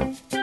Musik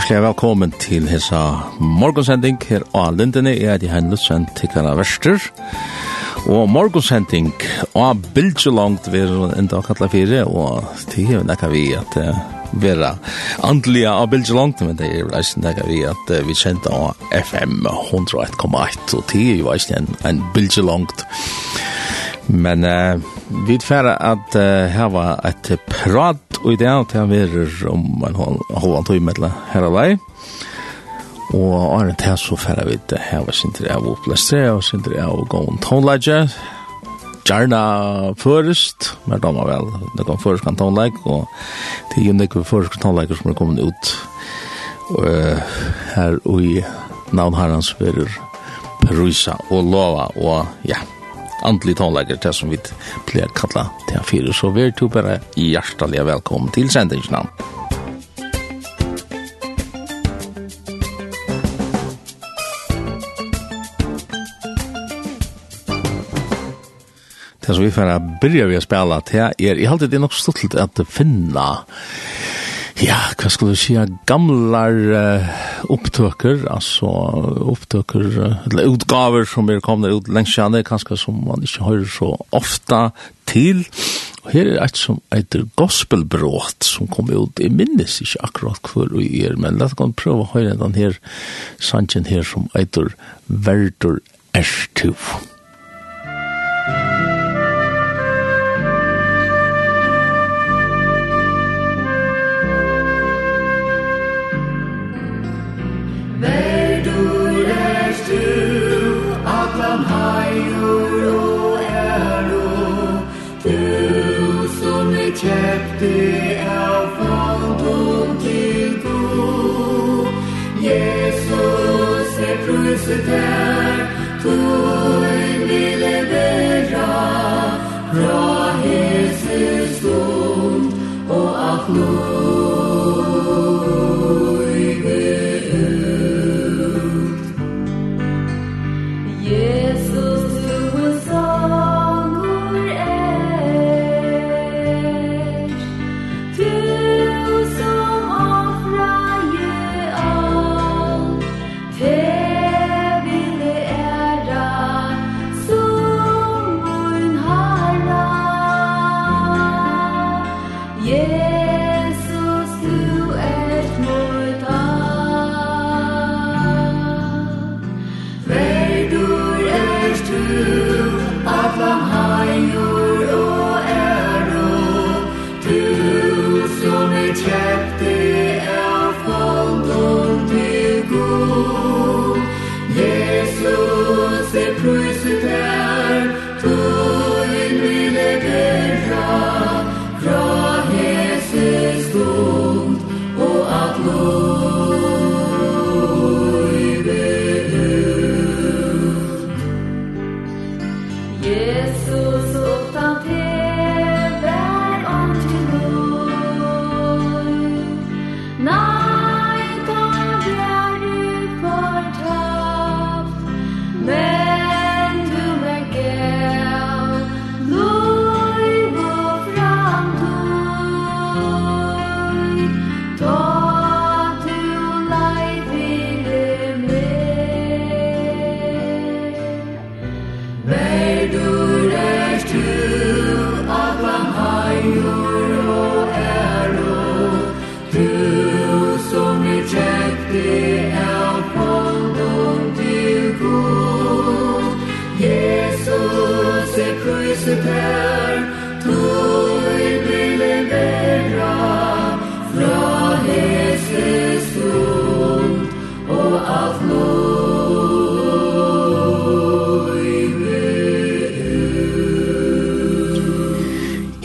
Hjertelig velkommen til hessa morgonsending her av Lindene. Jeg heter Hein Lutzen, tikkerne Verster. Og morgonsending av Bilge vi er enda kattla fire, og det er nekka vi at vera andliga av Bilge langt, men det er reisen nekka vi at vi kjente av FM 101,1, og det er jo eisen en, en Bilge langt. Men uh, vi tverra at uh, hava et prat og i det er til å være om en halvann tog med her av vei. Og er det til så færre vi det her var sin til av oppleste og sin til av gående tonelage. Gjerna først, men da må vel, det kan først kan tonelage, og det er jo nekker først kan tonelage som er kommet ut og, her og i navn herrens verer Perusa og Lova og ja, andelig tonleikar, det som vi pleier kalla til fire, så vi er to bare hjertelig velkommen til sendingsnavn. Det som vi får börja vi å spela til er, jeg alltid det er nok stort at finna Ja, hva skal du si, gamlar uh, opptøker, altså opptøker, uh, eller utgaver som er kommet ut lengst kjenne, kanskje som man ikke hører så ofta til. Og her er et som heter Gospelbrot, som kom ut, jeg minnes ikke akkurat hvor vi er, men la oss prøve å høre den her sangen her som heter Verdur Erstuv. Jesus, se crucify, tu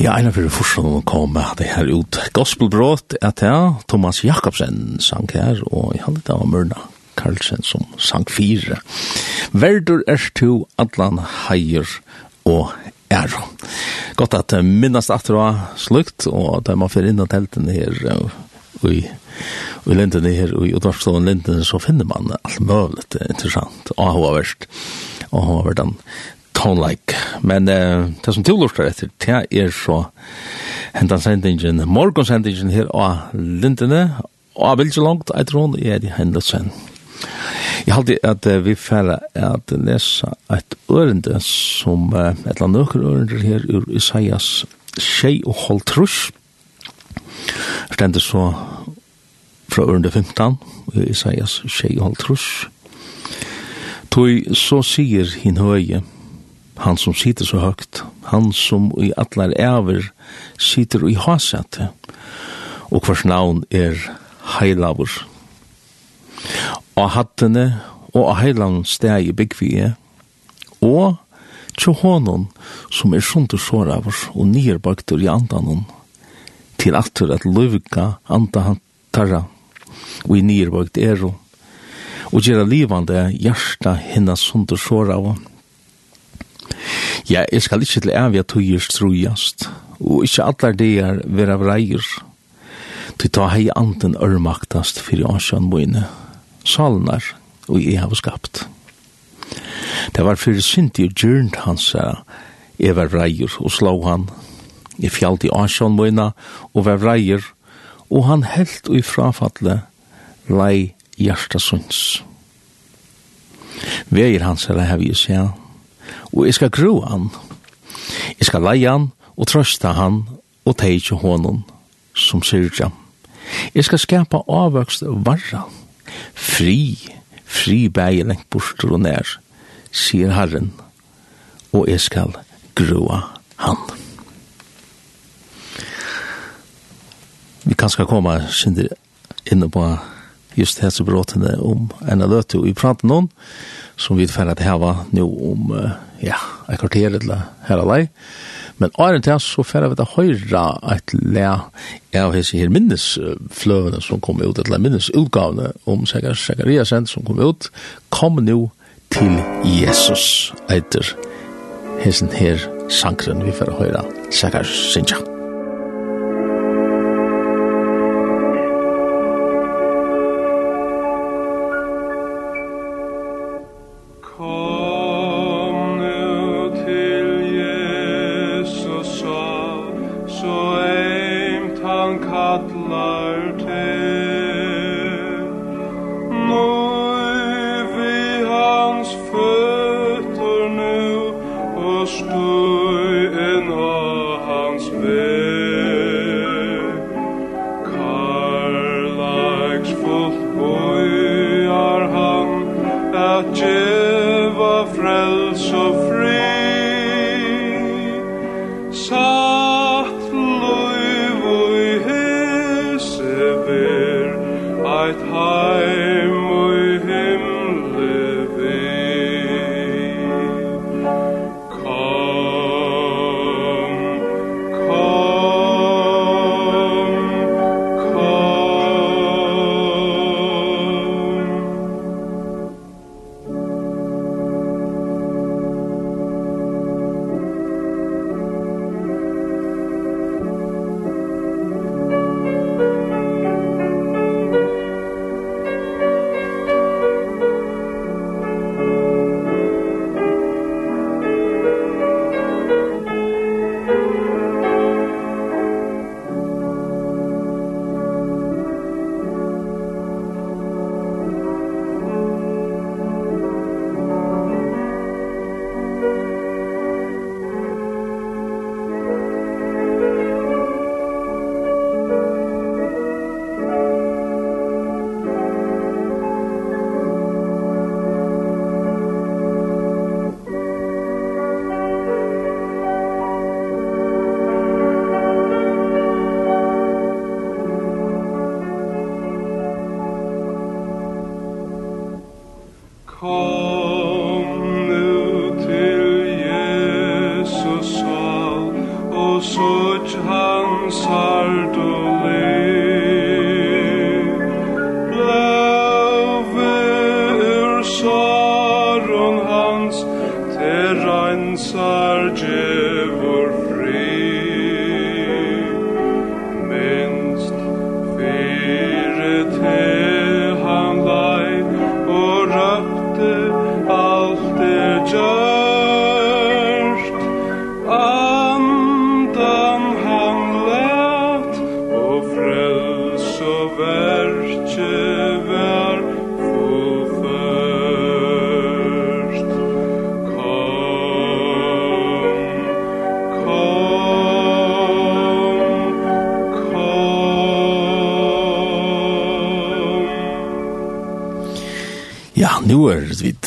Ja, en av første kom det her ut gospelbrått at ja, Thomas Jakobsen sang her, og jeg hadde det av Mørna Karlsen som sang fire. Verdur er to Adlan Heier og Æro. Godt at minnast at det var slukt, og da man fyrir inn av telten her, i i lindene her, og i utvarstående lindene, så finner man alt mulig interessant, og hva verst, og hva verst den tone-like. Men uh, det som til lortar etter, det er så hentan sendingen, morgonsendingen her av lindene, og jeg vil ikke langt, jeg tror jeg er de hendelsen. Jeg halte at uh, vi færre at lesa et ørende som, uh, et eller annet ørende her ur Isaias tjei og holdt trusj, Stendet så fra ørende 15, Isaias tjei og halvtrus. Toi så sier hin høye, han som sitter så høgt, han som i atlar æver sitter i hasete, og hvers navn er heilavur. Og hattene og av heilavn steg i byggvie, og tjo honom som er sundur såravur og nyrbaktur i andanon, til atur at løyvika anda han tarra. Og i nirvøgt ero og gjera livande hjarta hinna sundur såra av Ja, jeg skal ikke til evig at tøyer strujast, og ikke allar deir vera vreier, til ta hei anden ørmaktast fyrir ansjan mine, salnar og jeg har skapt. Det var fyrir synd og djurnt hans, er var vreier og slå han, i fjallt i ansjån møyna og var reier, og han helt og i frafatle lei hjertasunds. Veier hans er det her vi og jeg skal gro han. Jeg skal leie han og trøsta han og teitje honom som syrja. Jeg skal skapa avvøkst varra, fri, fri bæg lengt bort og nær, sier Herren, og jeg skal groa han. Vi kan ska komma synde inne på just hese bråtene om en av løte i praten noen, som vi ferdig til heva nå om, ja, en kvarter eller her alai. Men åren til så ferdig vi til høyre et le av hese her minnesfløvene som kom ut, eller minnesutgavene om Sekariasen som kom ut, kom nå til Jesus, etter hesen her sankren vi ferdig høyre Sekariasen.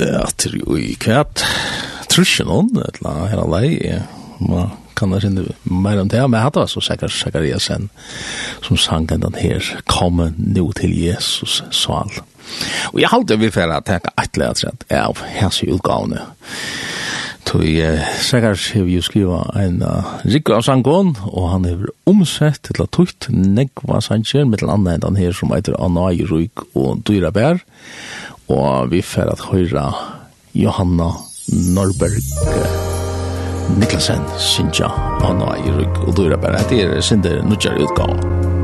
at i kvært trusjen on, et la her lei, man kan det sinne mer om det, men jeg hadde så sikkert Zakariasen som sang den her, komme nå til Jesus sal. Og jeg halte vi for å tenke et eller annet av hans utgavene. Tui Sekars hever jo skriva en uh, rikku av sangon, og han hever omsett til at tukt negva sanger, mittel anna enn han her som eitir i Ruik og Dyra Bær og vi fer at høyra Johanna Norberg Niklasen, Sinja, Anna Irug, og du er bare, det er Sinder Nudjar utgave.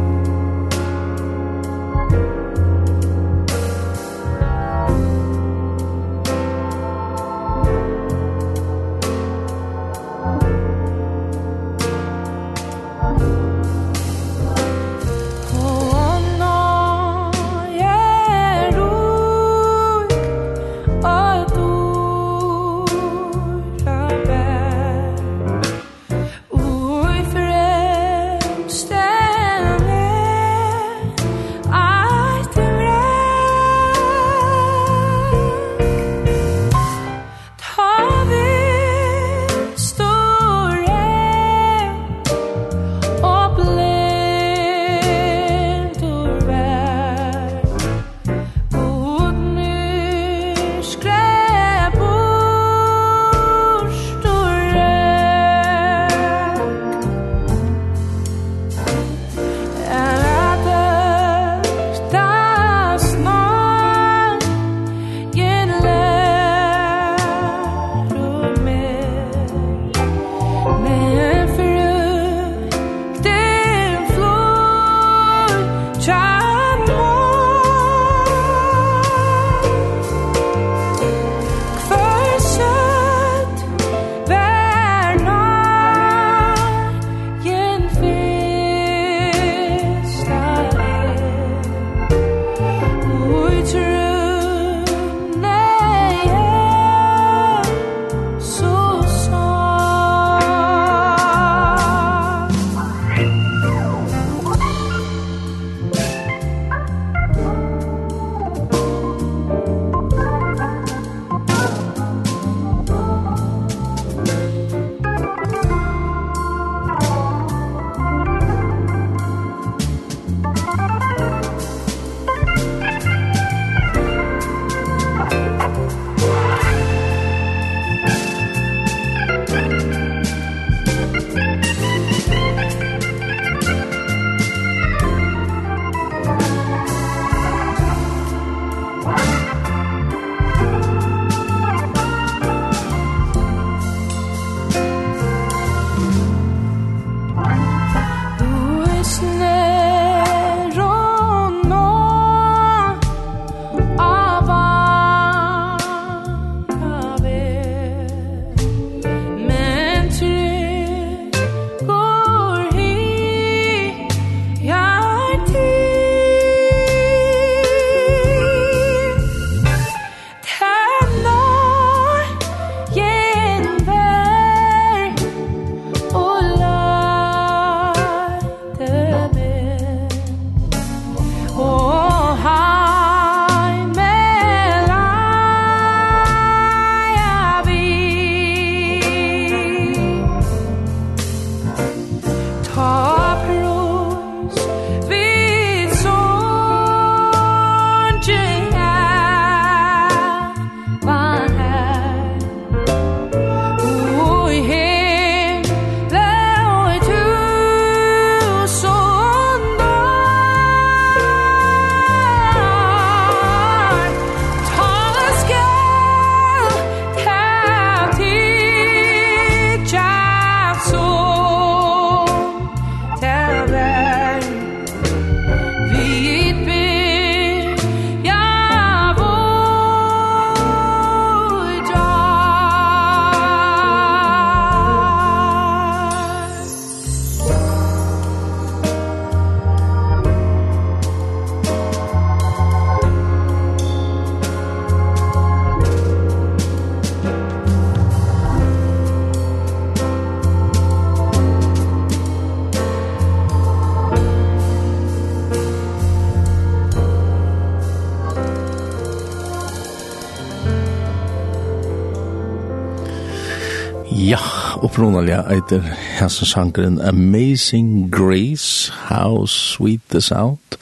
Opprunalja eiter hans sangren Amazing Grace, How Sweet the Sound.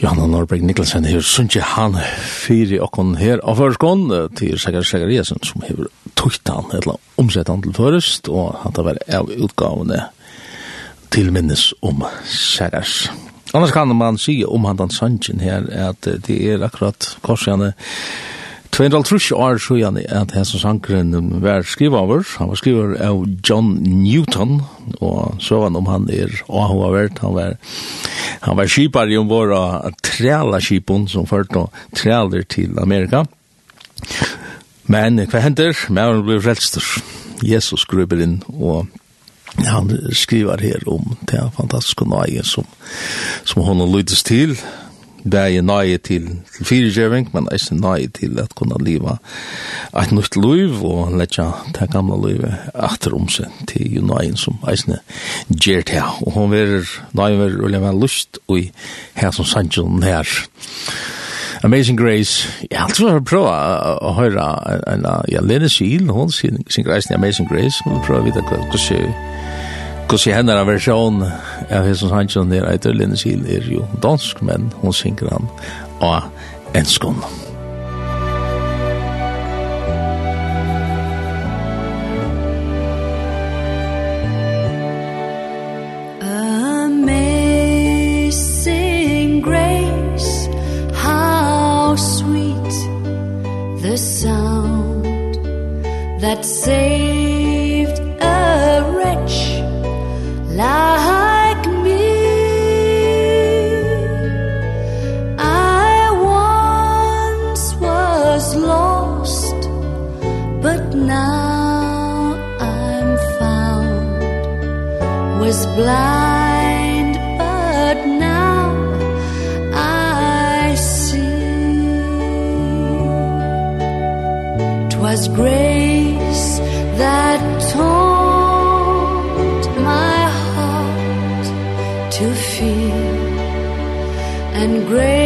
Johanna Norberg Nikkelsen her, sunnje han fyri okkon her av førskon, til Sækar Sækar Jesen som hever tøyt han, eller omsett han til først, og han tar vært av utgavene til minnes om Sækars. Annars kan man si om han den sannsyn her, at det er akkurat korsjane, 250 år så gjerne at hans sankeren var skrivaver. Han var skriver av John Newton, og så var han om han er og Han var, han var skipar i ombord træla skipon som førte og til Amerika. Men hva hender? Men blir frelster. Jesus gruber inn, og han skriver her om det fantastiske nøye som, som han lyttes til, bæði nøye til, til fyrirgjøring, men er nøye til at kunna liva eit nytt liv og letja det gamla livet atter om seg til jo nøyen som eisen gjer til. Og hon verir, nøyen verir ulike vel lust og her som sannsjonen her. Amazing Grace. Jeg har alltid vært prøvd å høre en av Lene Kiel, hun synger Amazing Grace, og prøvd å vite hva som skjer Hvordan jeg hender av versjon av Hesson Hansson er Eitur Lindeskil er jo dansk, men hun synger han av enskånd. was blind but now I see. Twas grace that taught my heart to feel and grace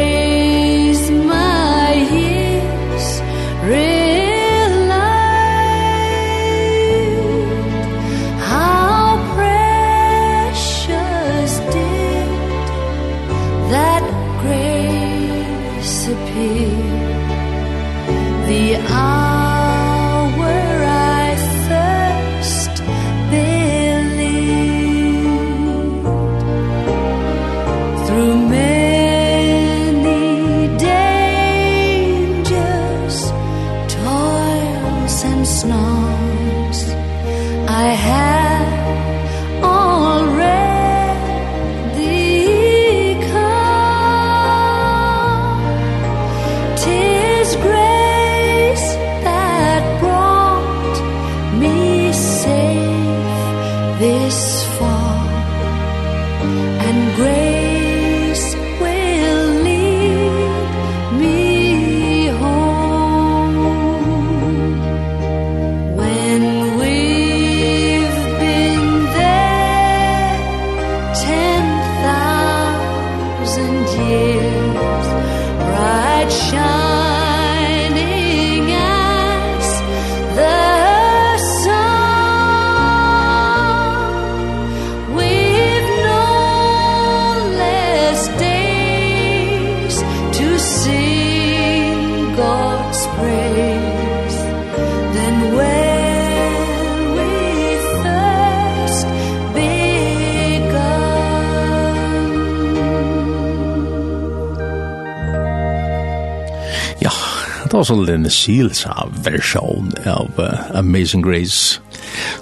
så Lynn Seals versjon av uh, Amazing Grace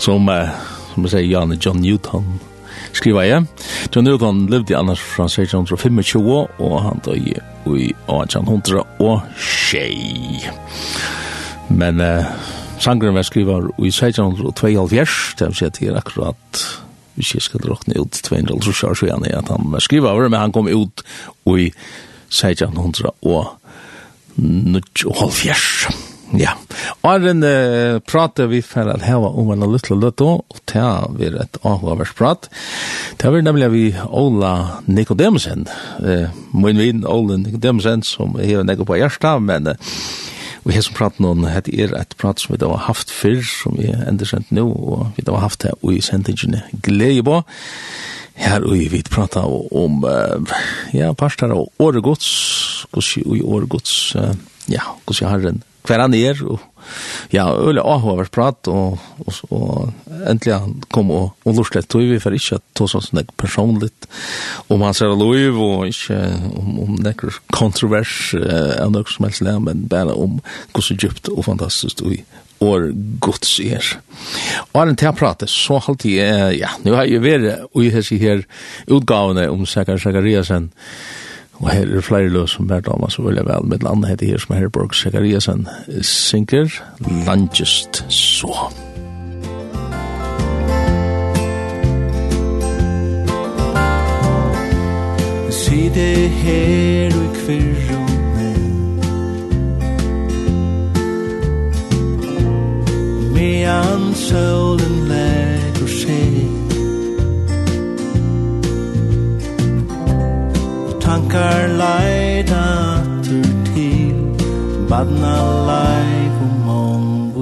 som, uh, som jeg sier, Jan John Newton skriva jeg. John Newton levde annars fra 1625 og han døg i 1800 og tjei. Men uh, sangren var skriva i 1672, det vil si at det er akkurat hvis jeg skal råkne ut 200 år siden at han var skriva over, men han kom ut i 1600 og nødt og halvfjers. Ja. Og den uh, prater vi for at heva om en lytle løtto, og det er et avhåvers prat. Det er nemlig vi Ola Nikodemsen, eh, min vin Ola Nikodemsen, som hever nekko på hjersta, men uh, vi har som prat noen, det er et prat som vi da har haft før, som vi ender sendt nå, og vi da har haft det, og i sendingene glede på. Her og vi prata om uh, ja, parstar og åregods, hvordan vi åregods, uh, ja, hvordan herren, hver han er, og ja, øyla ahu har prat, og, og, og endelig han kom og, og lortet tog vi, for ikke at tog sånn nek personligt, om hans er lov, og ikke om, om nek kontrovers, uh, av nek som helst, men bare om hvordan djupt og fantastisk tøyvi år Guds er. Og er en til å prate, så halte jeg, ja, nu har jeg vært i hese her utgavene om Sakar Sakariasen, og her er flere løs som er damer så veldig vel, med landet heter her som Herborg Sakariasen synker, Landgest Så. Musikk Si det her og kvirr medan solen lägger sig. Tankar leida tur til. Badna lejg og om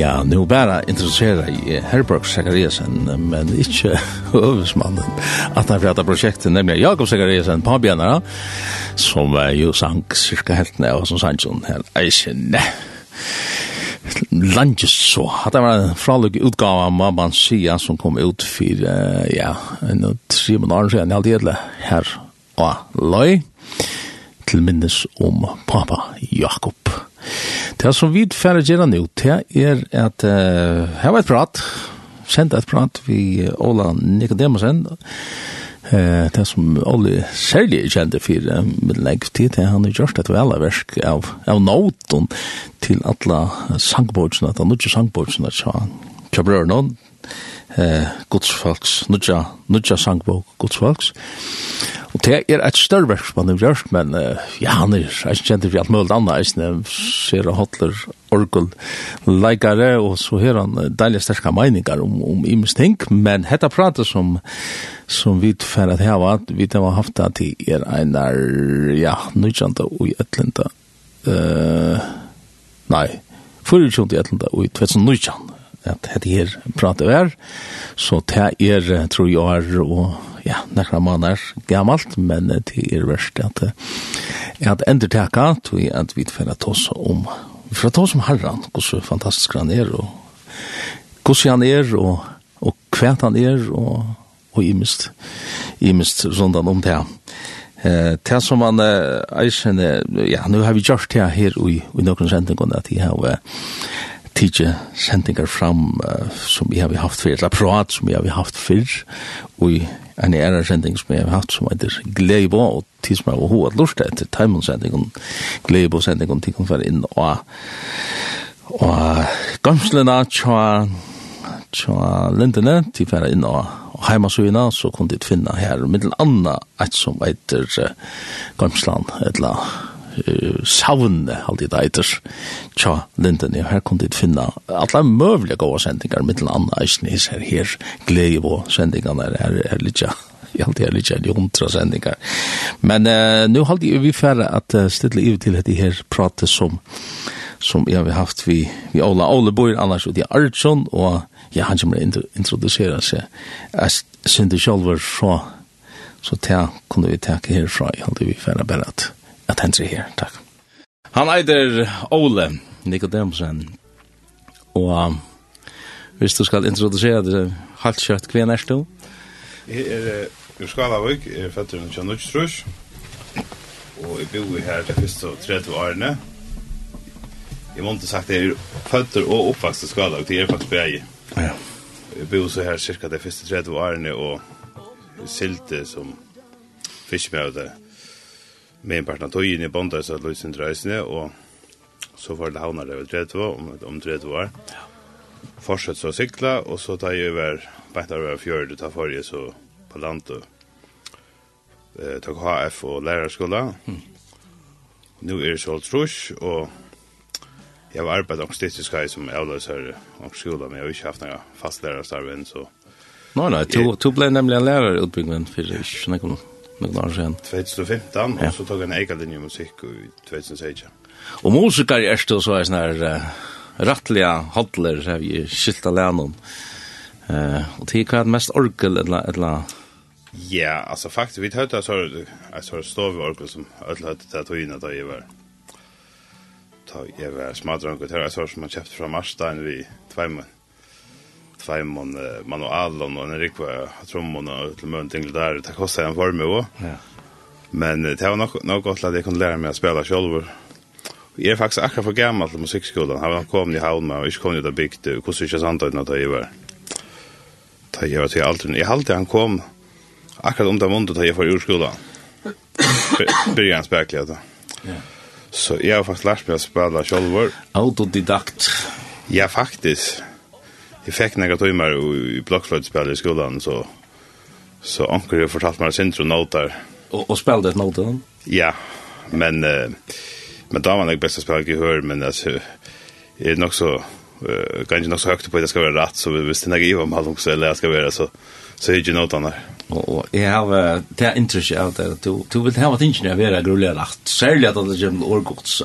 Ja, nu bara intresserar i Herberg Zachariasen, men ikkje øvelsmannen. At han fjata prosjektet, nemlig Jakob Zachariasen, pabjennara, som er jo sang cirka heltene, og som sang sånn her, eisen, Langes så, at det var en fralug utgave av mamman Sia som kom ut for, ja, en tre måneder siden, halvt edle, her og løy, til minnes om pappa Jakob. Jakob. Det som vi færre gjerne nå, det er at uh, her var et prat, sendt et prat vi Ola Nikodemusen, uh, det som Ola særlig kjente for uh, middellegg tid, det han har gjort et veldig versk av, av noten til alle sangbordene, at han ikke sangbordene, så han kjøper noen, eh, godsfolks, nutja nutja sangbok godsfolks. Og det er et større verk verksmann i Bjørk, men uh, ja, han er ikke kjent for alt mulig annet, jeg ser og hotler orgel leikare, og så har han uh, deilige sterske meninger om, om imes ting, men hetta prater som som vi tfer at heva, vi har haft det til er en er, ja, nudjanda og i etlinda, uh, nei, 24. etlinda og i 2019, at det her prater vær, så det er, tror jeg, er, og ja, nekra måneder gammalt, men det er verst at, at ender teka, tror jeg at vi får ta oss om, vi får ta oss om herran, så fantastisk han er, og hvordan han er, og, og hva han er, og, og imist, imist rundan om det. Eh, det som man eisen, ja, nu har vi gjort det her i, i noen sendingene, at jeg har tidje sendingar fram uh, som vi har haft fyrir, eller prat som vi har haft fyrir, og i en æra sending som vi har haft som heter Gleibo, og tid som jeg var hoa lort etter Taimon-sendingen, Gleibo-sendingen, tid kom fyrir inn, og og gamslena tja tja lindene, tid fyrir inn og heimasugina, så kunne de finna her, middel anna, et som heter uh, Gamsland, et uh, savne, alt i det eiter, tja, linden, ja, her kunne de finne alle møvlige gode sendinger, mitt eller annet eisen is her, her glede på sendingene, her er, er litt, ja, jeg halte er litt en hundra. Men uh, nu halde vi færre at uh, stille i til dette her pratet som, som jeg har haft vi, vi Ola Ole bor, annars ut i Artsson, og ja, han kommer å introducera seg. Jeg synes det selv var så, så ta, kunne vi takke herfra, jeg halte vi færre bare at at han hendre her, takk. Han eider Ole Nikodemusen. og um, hvis du skal introdusere det halvt kjøtt, hva er du? Jeg er i Skalavøk, jeg er fettere med Kjannutstrus, og jeg bor her til første og tredje årene. Jeg måtte sagt, at jeg er føtter og oppvokst i Skalavøk, det er faktisk bæg. Ja. Jeg bor så her cirka de første tredje årene, og silte som fiskmøter med en partner tøyen i bondet, så løs løsning reisende, og så var det havna level 30 om, om 30 år. Ja. Fortsett så sykla, og så tar jeg over, bare over fjøret, tar forrige så på land, og eh, tar HF og lærerskola. Mm. Nå er det så trus, og jeg har arbeidet om stiftisk hei som avløser om skola, men jeg har ikke haft noen fast lærerstarven, så... Nei, nei, du, du ble nemlig en lærerutbyggning for ikke noen noen år siden. 2015, ja. og så tog han egen linje musikk i 2016. Og musikere er stå så er sånn her uh, rattliga hodler, har vi skilt av lennom. Uh, og til hva er det mest orgel, eller, eller Ja, altså faktisk, vi hørte jeg så, jeg så stå ved orgel som alle hørte til at hun da jeg var da jeg var smadrank og det jeg så som man kjøpte fra Marstein vi tveimen tvejmon man och allon och en rikva trommon och till mun ting där det kostar en form och. Ja. Men det var nog nog gott att jag kunde lära mig att spela själv. Jag är faktiskt akkurat för gammal till musikskolan. Han kom i Halma och jag kom ju där byggt och hur syns sant att det var. Det gör att jag alltid i halt han kom akkurat om det mundet att jag för urskolan. Börjar han spela då. Ja. Så jag har faktiskt lärt mig att spela själv. Autodidakt. Ja, faktiskt jeg fikk några timmar i blokkfløytspillet i skolan så så onkel har fortalt mig sentro noter. Og, och spelade ett noter Ja, men eh, men då var det bästa å spille gehør, men alltså är nog så uh, ganske nog så høyt på det ska vara rätt så hvis det er ikke i om mal så eller jeg ska vara så så er det ikke notan där. Og jeg har det er interesse av det, at du vil ha at ingen er vera grunnlig rett, særlig at det kommer årgods,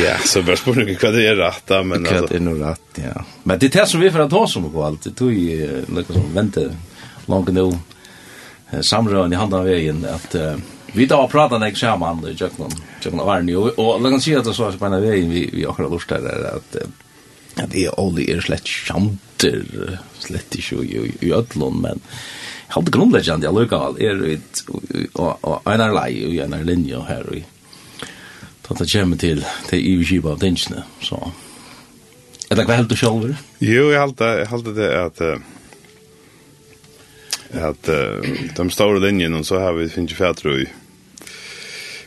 Ja, så bare spør du hva det er rett, da, men. Hva det er noe rett, ja. Men det er det som vi får ta oss om og alt, det tog jeg noe som venter langt nå, samrøren i handen av veien, at vi da har pratet nek sammen, i Jøkland, Jøkland Varni, og la kan si at det så er spennende veien vi akkurat lort her, at Uh, at jeg Oli er slett kjanter, slett ikke i, i, Ødlund, men jeg hadde grunnleggjant, jeg grunnleggjande allukal er ut og en er lei og en er linje her og da det kommer til til iviskipa av tingene så er det hva helt du selv? Jo, jeg halte, jeg halte det at at de store linjene så har vi finnst fætre i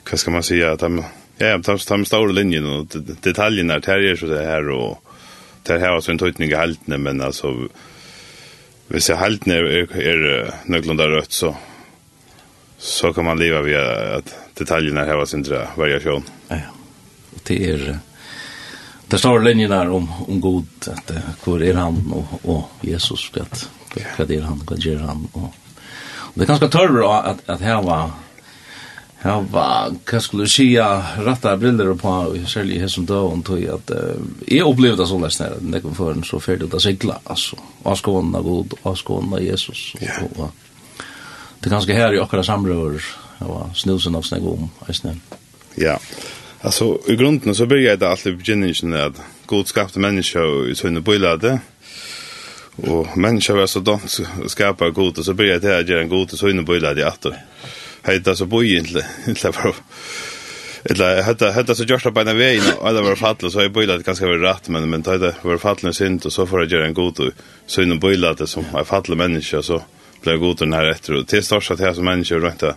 hva skal man si at de ja, de de store linjene og detaljene her er så det her og det här har så en tøytning i heltene, men alltså hvis jeg heltene är, er, är nöglunda rött så så kan man leva via at detaljerna här har sin variation. Ja, ja. Och det är det står linjen där om, om god att hur är han och, och Jesus att vad är han, vad gör han och, och det är ganska törre att, att här var Ja, va, hva skulle du sija ratta briller på, særlig her som døven, tog at uh, jeg opplevde det så lest her, når jeg føren så ferdig ut å sigla, altså, avskående god, avskående Jesus, yeah. og, og, det er ganske her i akkurat samrøver, ja, snusen av snakk om, eisne. Ja, altså, i grunden så byrja det alltid begynningen at god skapte mennesker i sønne bøylade, og mennesker var så dansk skapa god, og så byrja det her gjerne god, og sønne bøylade i atter. Ja heita så boi inte inte bara Eller hade hade så gjort på den vägen och det var fallet så jag bojlat ganska väl rätt men men det var fallet sent och så får att göra en god så innan bojlat som en fallet människa så blev god den här efter och till största till som människor runt det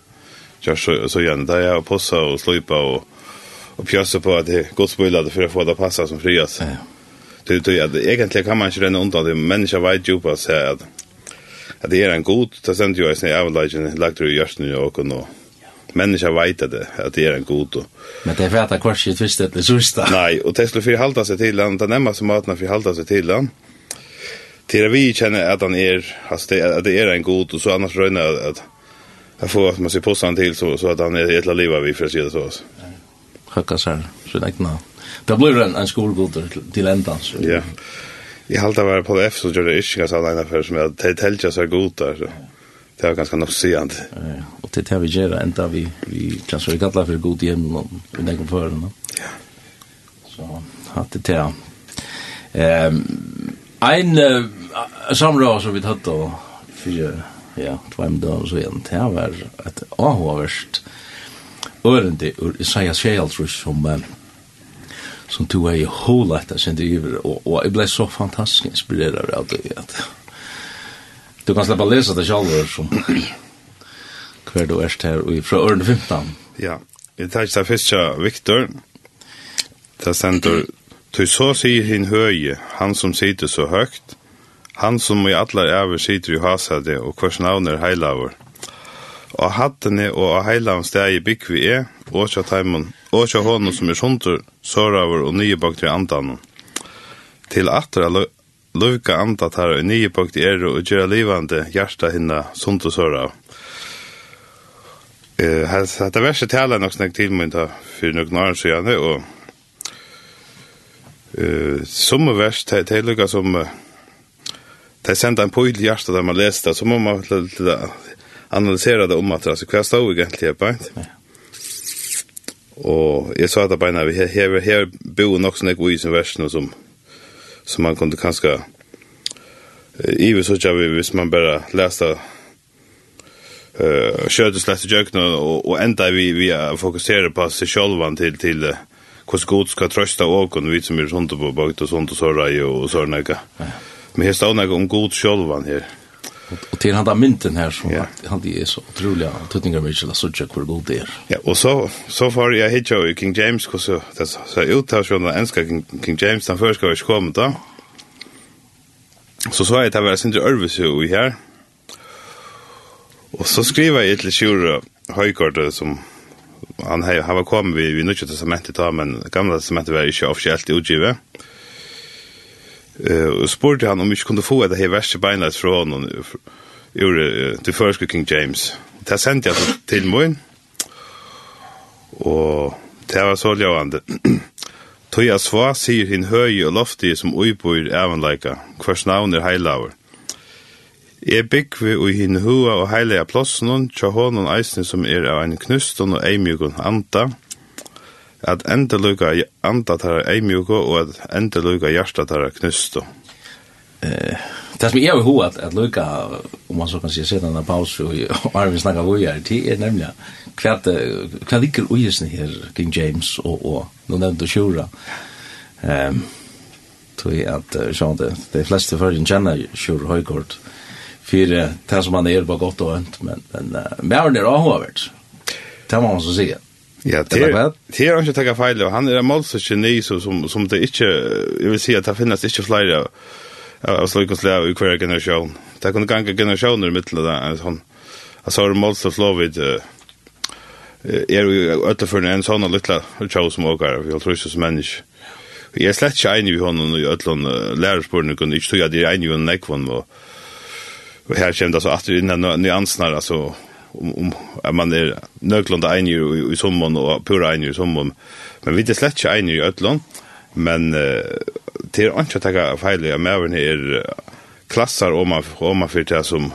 gör så så igen där jag possa och slipa och och pjösa på att det gott bojlat för att få det passa som frias. Ja. Det det egentligen kan man ju renna undan det människa vet ju på så att at det er en god, det sender jo en snitt lagt det i hjørsten og och människa vet det att det är en god och men det är för att kors shit visst det sista nej och det skulle för halta sig till han den nämma som att när för halta sig till han till vi känner att han är att det är en god och så annars röna att jag får att man ser på han till så så att han är ett liv vi för sig så. Hacka så så det knä det blir en en skolgod till ändan så ja. I halda var på F så gjør det ikke ganske alene for som jeg det teltja så god der. Så. Det var ganske nok sent. Ja, og til det vi gjør enda vi vi kan så kalla for god hjem og vi nekker for den. Ja. Så hatt det der. Ehm ein samråd som vi tatt då för ja, två dagar så igjen, Det var et avhåverst, örende ur Isaias 6 som uh, som tog jeg i hålet etter sin driver, og, og jeg ble så fantastisk inspireret av det. At, du kan slippe å lese det selv, som hver du er her, og fra Ørne 15. Ja, jeg tar ikke det første, Victor, det sender, «Ty så sier hin høye, han som sitter så høgt, han som i atler æver sitter i hasade, og hvers navn er heilavur.» og hattene og av heilavn steg i byggvi er, og tja taimon, og tja hånden som er suntur, såraver og nye bakter i andanen. Til atra luvka andat her og nye bakter er og gjøre livande hjarta hinna suntur sårav. Eh, uh, hetta verset tala nok snakk til mun ta fyrir nok så sjøne og eh uh, summa vers det ta lukka sum ta senda ein poil hjarta der man lesta så må man analysera det om att alltså vad står egentligen på. Och jag sa att bara när vi här här bo nog något vis versen som som man kunde kanske Ivis så jag vill hvis man bara läste eh sköttes läsa jökna och och ända vi vi fokuserar på sig självan till till hur god ska trösta och och vi som är sånt på bakt och sånt och såra ju och såna. Men här står några om god självan här. Och til han da mynten här som ja. han de är så otroliga tøtninger med så tjock hvor god där. Ja, och så så får jag hitcha i King James kus så det så uttar här från enska King, King James den första jag kom då. Så så är det väl sin Örvis ju här. Och så skriver jag till Sjura Höjgård som han har han var vi vi nu testamentet då men gamla testamentet var ju officiellt utgivet. Mm och spurte han om vi kunde få det här värsta beinet från noen ur til første King James. Det sendte jeg til min, og det var så ljøvende. Tøy jeg sva, sier hin høy og loftig som uibor evanleika, hvers navn er heilaver. Jeg byggvi og hin hua og heilega plåsen, tja honom eisen som er av en knuston og eimjugon anta, og at endeluga anda tar eimjuko og at endeluga hjarta tar knusto. Eh, det som jeg har ho at, at lukka, om man så kan si sedan en paus og Arvin snakka vi her, det er nemlig hva, hva ligger uisne her King James og, og nå nevnte Sjura. Um, tog at sånn det, de fleste førjen kjenner Sjura Høygård fyrir det som han er på godt og ønt, men, men uh, mer er avhåvert. Det må man så sige. Ja, det er det er ikke takka feil. Han er altså kines som som det ikke jeg vil si at det finnes ikke flere av slikos lær i hver generasjon. Det kan ganga generasjoner i midten av det, sånn. Altså har slå vid, er jo øtterføren en sånn og lytla tjau som åker, vi har trus som menneske. Jeg er slett ikke enig i hånden i øtlån lærersporene, kunne ikke tog at jeg er enig i nekvann, og her kommer det altså at det er nyansene, altså om, om at man er nøklunda einjur i, i sommon og pura einjur i sommon. Men vi er slett ikke einjur i Øtland, men uh, det er ikke å takke feil i at maveren er klassar om man, om man fyrir det som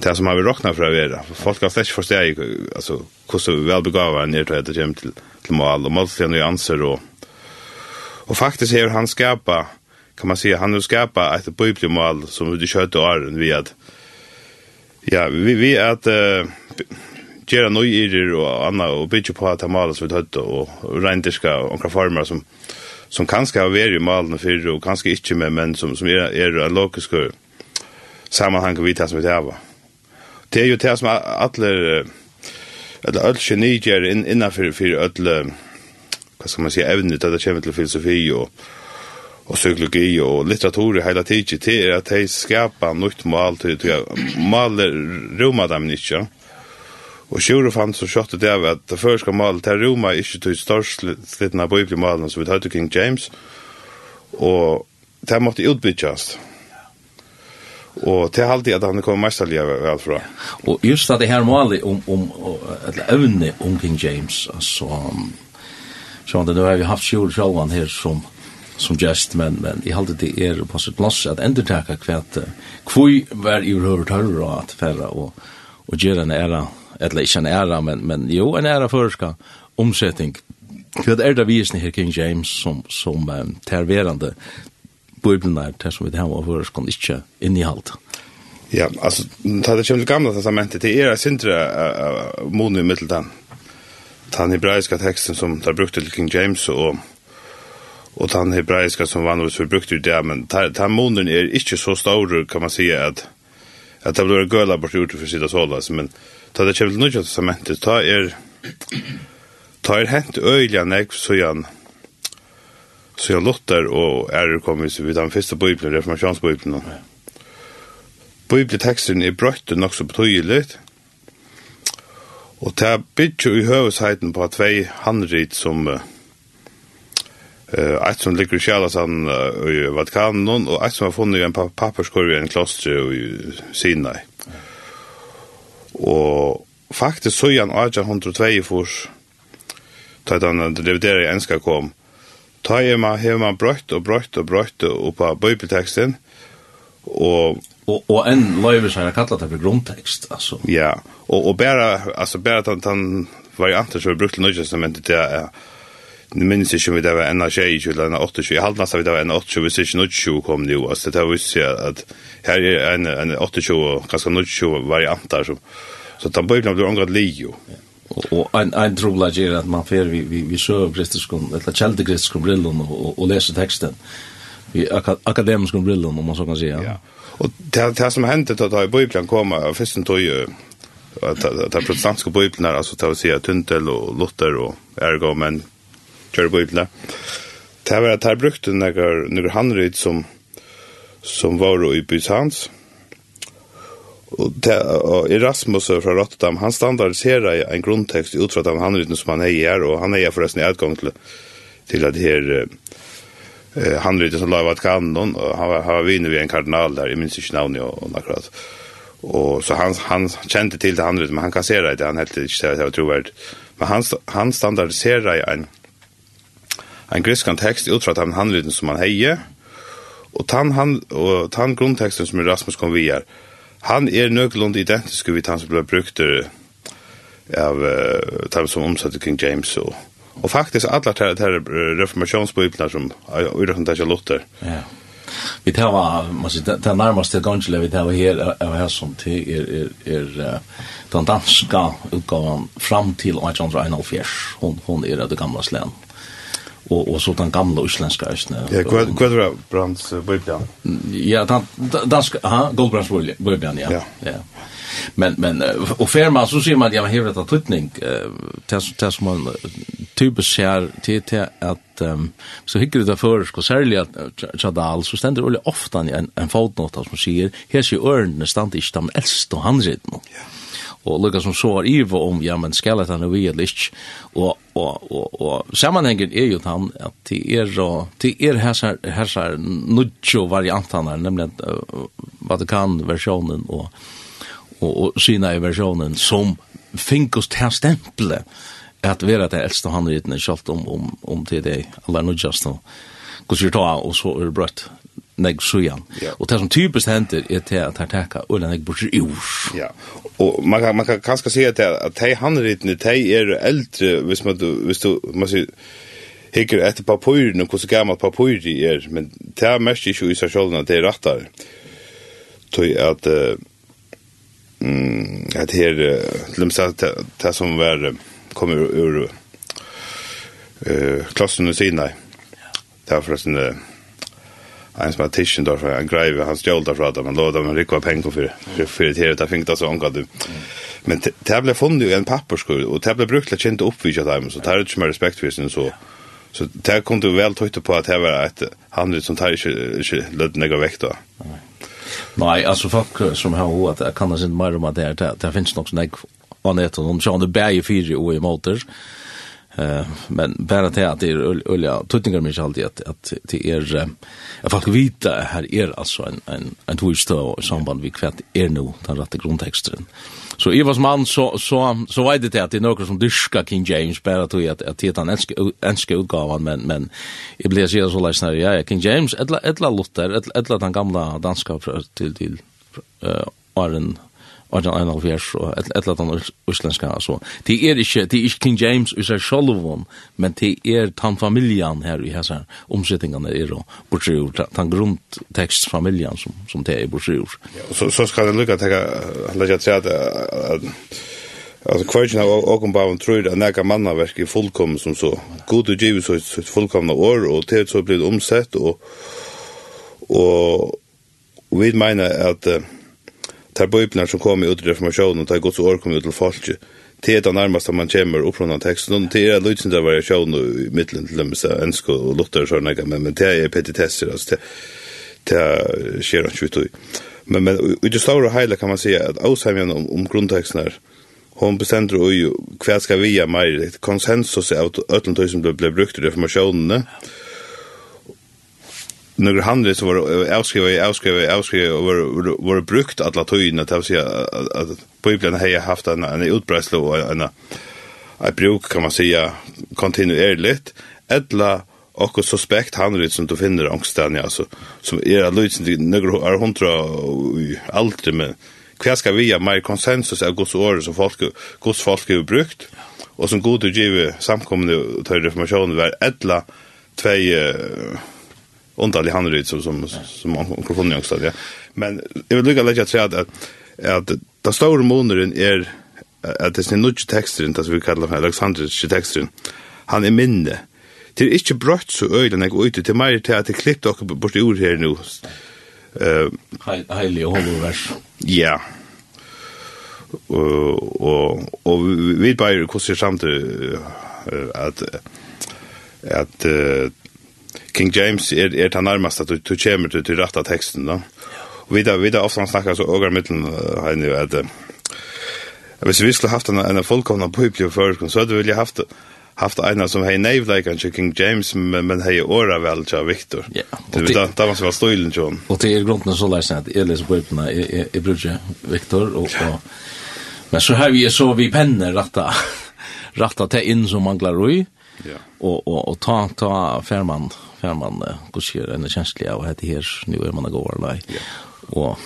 det som har vi råkna fra vera. Folk har slett ikke forsteg altså, hvordan velbegava han er til det kommer til, til mål, og målstjen og anser og Og faktisk har han skapa, kan man säga, han har skapa ett bibelmål som vi kjøtt og åren vi at Ja, vi vi at uh, gera nøyir og anna og byggja på at mala så vidt og reindiska og onkra farmar som som kanskje har vært i fyrir og kanskje ikke med menn som, som er, er en logisk sammanhang vi tar som vi tar. Det er jo det som alle, alle, alle genier innenfor for alle, hva skal man si, evne til at det kommer til filosofi og, og psykologi og litteratur i hele tiden til er at de skapar nytt mål til å male roma dem ikke. Og Sjure fann så kjøttet det av at det første målet til roma ikke til størst størstslitten av bibelmålene som vi tar til King James, og det måtte utbytjast. Og til er alltid at han kom mest allige vel fra. Og just at det her målet om, om, eller evne om King James, altså, så det, nu har vi haft Sjur Sjølvan her som, som gest, men, men jeg halte det er på sitt plass at endertaka kvæt kvui var i røver tørre og at færre og, og gjøre en æra, eller ikke en æra, men, men jo, en æra førska omsetting. Hva er det visne her King James som, som um, terverande bøyblene der som vi har og førskånd ikke i halte. Ja, altså, ta det kjemlig gamla testamentet, det er sindre uh, uh, monu i middeltan. Den hebraiska teksten som tar brukt til King James og og den hebraiska som vanligtvis förbrukt ut det, men den månen är inte så stor kan man si, att at det blir göla bort gjort för sida sålas, men ta det kävligt nöjt testamentet, ta er ta er hent øyla nek så jan så jan Luther och är kommit vid den första bibeln, reformationsbibeln. Bibeltexten är brötten nog så betydligt, Og det er bygget i høvesheiten på tvei handrit som uh, Eh ett som ligger i källaren i Vatikanen og eit som har funnit en papperskorv i en kloster i Sinai. Og faktisk så igen 1802 fors da han reviderer i enska kom. Ta er man hur man brøtt og brøtt og brøtt og på bibeltexten og... Og, og en löjvis har kallat det for grunntekst, altså. Ja, og, og bare, altså, bare att han varianter så brukt i Nya testamentet det är Jeg minnes ikke om vi det var enn 20 eller enn 28. Jeg halte nesten vi det var enn 28, hvis ikke 20 kom det jo. Altså, det er visst at her er en, en 28 og ganske 20 varianter. Så, så den bøyblene blir omgått li jo. Og en, en trobla gjør at man fer vi, vi, vi søv kristiskum, eller kjeldekristiskum brillen og, og, og leser teksten. Vi akademiskum brillen, om man så kan si. Ja. Og det, det som hendte da da i bøyblene kom, først en tog at det er protestantiske bøyblene, altså til å si at Tuntel og Luther og Ergo, men kjør på. Det var at her brukte noen, nekker handryd som, som var i Bysans. Og, det, og Erasmus fra Rotterdam, han standardiserer en grunntekst ut fra den handryden som han eier, og han eier forresten i utgang til, til at her eh, handryden som la i Vatikanen, og han var, han var vinner ved en kardinal der, jeg minns ikke navnet og, og akkurat. Og så han, han kjente til det handryden, men han kasserer det, han helt ikke det, det var troverd. Men han, han standardiserer en grunntekst en griskan tekst utfra den handlyden som han heie, og tan, han, og tan grunnteksten som Rasmus kom via, han er nøklund identisk vid han som ble brukt av uh, dem som omsatte King James og Og faktisk alla de tær reformationsbiblar som urðan tær Luther. Ja. Vi tar var måste ta närmast till Gonzalo vi tar här av här som till er er er den danska utgåvan fram till 1894. Hon hon är det gamla slän och och så den gamla isländska ösnen. Ja, kvad kvad brands bibeln. Ja, han dansk ha Goldbrands bibeln ja. Ja. ja. Men men och för man så ser man att jag har att tutning eh tas tas man typiskt ser till till att så hyggligt det för ska sälja chadal så ständer det ofta en en fotnot som säger här ser örnen stannar inte de äldsta handritten. Ja og lukka som så er ivo om, ja, men skal han er vi eller ikke, og, og, og, og sammanhengen er jo han at det er, det er hessar, hessar nudjo variantanar, nemlig uh, Vatikan-versjonen og, og, og Sinai-versjonen som finkos til stemple at vera det eldste handritene, kjalt om, om, om til det aller nudjast, og, Kus vi ta, og så er det brøtt nek sujan. Ja. Og det som typisk hender er til at her teka ulla den bort ur. Ja. Och man kan man kan kanske se att att de handritna de är äldre, hvis man du visst du man ser hikker etter papirin og hvordan gammalt papir er, men det er mest ikke i seg selv at det er rattar. Tøy at uh, mm, at her til dem sagt det som var kommer ur uh, klassen og siden det er forresten uh, en som var tischen där för en grej han stjäl där för att man låda med rikva pengar för för för det där fink det så anka du men det blev funnit i en papperskorg och det blev brukt till att känna upp dem så tar det inte mer respekt för sin så. Så det kom du väl tyckte på att det var ett handligt som tar inte löd några väkt då. Nei altså folk som har hört jeg kan det inte mer om at det det det finnes nok sånn jeg var nett og noen sånn det bäge fyra och i måter. Eh men bara det att det är olja tuttingar mig alltid att att det är jag fast vita här är alltså en en en tvåstå samband vi kvart är nu den rätta grundtexten. Så i vars man så så så vet det att det är några som dyska King James bara tror jag att att det en enska utgavan men men jeg blir så så läsnar jag King James eller eller Luther eller den gamla danska till till eh Arden og den ene alfjers, og et eller annet uslenska, altså. Det er ikke, det er ikke King James i seg sjolvun, men det er tan familien her i hese omsettingene er, og bortsett ur, tan grunntekstfamilien som, som det er bortsett ur. Ja, så, så skal jeg lukka teka, lukka teka, lukka Alltså kvargen av åkenbaven tror att näka mannaverk är fullkomna som så. God och givet så ett fullkomna år och det så blir omsett och och vi menar att tar bøyblene som kom ut i reformasjonen, tar Guds år kom ut til folket, det er det nærmeste man kommer opp från teksten, og det er løytsen der variasjon i midtelen til dem, så ensko og lutter og sånne, men men det er petitesser, altså det, det skjer ikke ut i. Men, men i det store hele kan man si at avsamjen om, om grunntexten her, hon bestemmer jo hva skal vi gjøre mer, konsensus er at øtlentøy som ble, ble brukt i reformasjonene, ja några handlar så var avskriva i avskriva avskriva och var var brukt alla tøyene tyna att säga att Bibeln har haft en en utbredelse och en en bruk kan man säga kontinuerligt. Ettla och suspekt handrit som du finner angsten alltså som är lösen några hundra alltid men hva ska vi ha mer konsensus av Guds året som folk, Guds folk har brukt, og som god utgiver samkommende til reformasjonen var ettla tvei uh, underlig handryd som, som, som man kan funne också. Ja. Men jag vill lycka lägga till att, att, att den stora månaden är att det är en nudge texten det vi kallar för Alexandriske texten. han är minne. Det är inte brøtt så øylen jag går ut, det er mer til at jeg klippte dere bort ur här nu. nå. Uh, Heilig og hovedvers. Ja. Og, og, og vi bare hvordan samtidig at at uh, King James er, er det nærmast at du, du kommer til, til rett teksten. då. Og vi da, vi da ofte snakkar så åker mitten her jo at hvis vi skulle haft en, en fullkomna bibel i så hadde vi haft haft en som hei neivleikan til King James, men, men hei åra vel til Victor. Ja. Det, det, det var som var støylen til Og det er grunnen så leisen at jeg leser bøyblene, jeg, jeg, jeg bruker Victor, og, og, men så har vi så vi penner ratta, ratta til inn som manglar roi, ja. og, og, og ta, ta færmann för man går en känsla av det här nu är man går lite. Ja. Och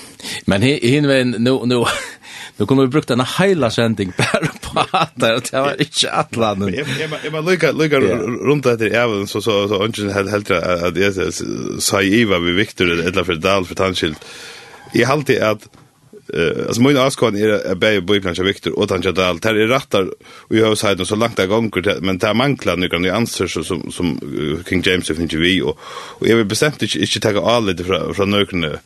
men hin vem nu nu nu kommer vi brukt en hela sending bara på att det var inte Atlant. Jag man lukar lukar runt det även så så så ungen helt helt att jag så Iva vi Victor eller för Dal för Tanskild. Jag alltid att Eh alltså min askan är är bäj boy kanske Victor och tanja dal där är rattar och jag har sagt så långt där gånger men där manklar nu kan så som som King James of interview och och jag vill bestämt inte inte ta all det från från några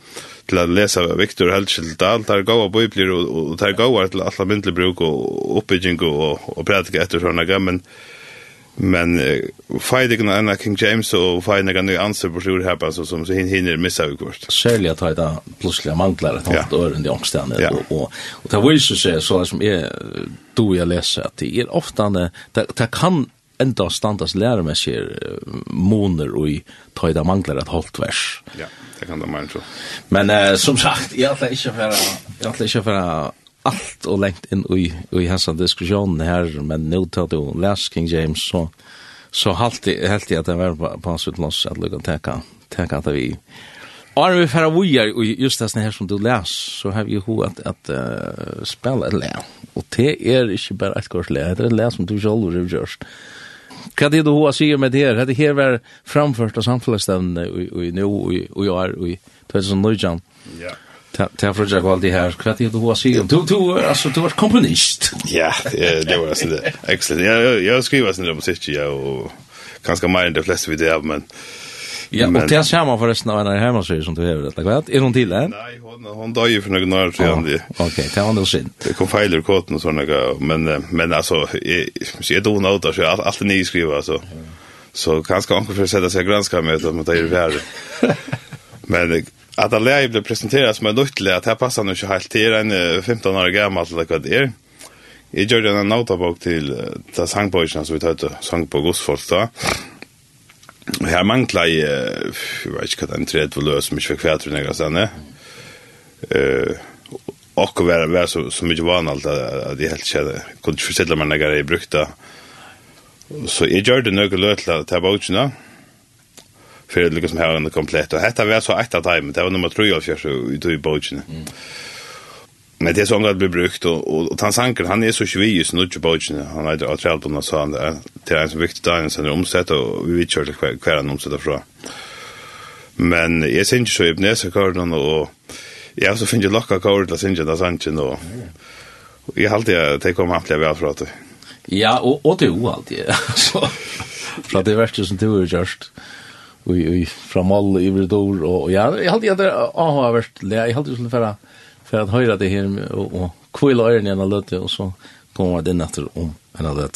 till att läsa Victor Helskild där där går boy blir och där går till alla myndlig bruk och uppbygging och och predika efter såna gamla Men uh, fighting and King James og fighting and the answer på sjur här alltså som så hin hinner missa ju kort. Särskilt att ta plötsliga mantlar att ha öron i ångsten ja. och och och det vill ju säga så som är då jag läser att det är ofta det det kan enda standas lærer med sig moner og i det manglar et halvt vers. Ja, det kan det man så. Men uh, som sagt, jeg ætla ikke for för allt och längt in i i hans diskussion här men nu tar du Lars King James så så halt det helt att det var på, på hans utlås att lucka täcka täcka att vi Ar vi fara vujar och just det här som du läs så har vi ju att att uh, spela ett lä. Och det är inte bara ett kort lä, det är ett lä som du själv har gjort. Vad det du har sagt med det här? Det här var framförsta samfällsstävnen i nu och i är i 2019. Ja. Ta för jag valde här. Kvart det var sig. Du du alltså du var komponist. Ja, det var så det. Excellent. Jag jag skriver sen det musik ja och kanske mer än de flesta vi det men Ja, men, och det samma förresten av en hemma så som du har detta kvart. Är hon till det? Nej, hon hon dör ju för några år sedan. Okej, det var nog synd. Det kom fejler kåten och såna men men alltså jag då notar så allt ni skriver alltså. Så kanske anka för sätta sig granska med att det är värre. Men att det läge blev presenterat som en nyttlig att här passar nu inte helt till en 15 år gammal eller vad det är. Jag gjorde en notabok till ta sangpojkarna som vi tar sang på godsfolk då. Här manglar jag, jag vet inte vad en tredje lös som inte fick kvätr några stannor. Eh, och vara vara så så mycket van allt att det helt kände kunde inte förställa mig när jag brukte. så jag gjorde några lötla till bokna för det liksom här under komplett och detta var så ett av dem det var nummer 3 av fjärde ut i bogen. Men det är sånt att bli brukt och och, och Tansanker han är så tjuvig nu i bogen han har att träd på något sånt där till en så viktig där sen omsätta och vi vet ju kvar han omsätter från. Men jag syns så i så kör den och jag så finner jag locka kör till syns där Sanchen och jag har alltid det kom att bli väl för Ja, och och det är alltid. Så för det värsta som du har gjort i, i all i Vredor och ja jag hade det har varit jag hade skulle för för att höra det här och kvilla öronen och lite och så kommer det natten om en annan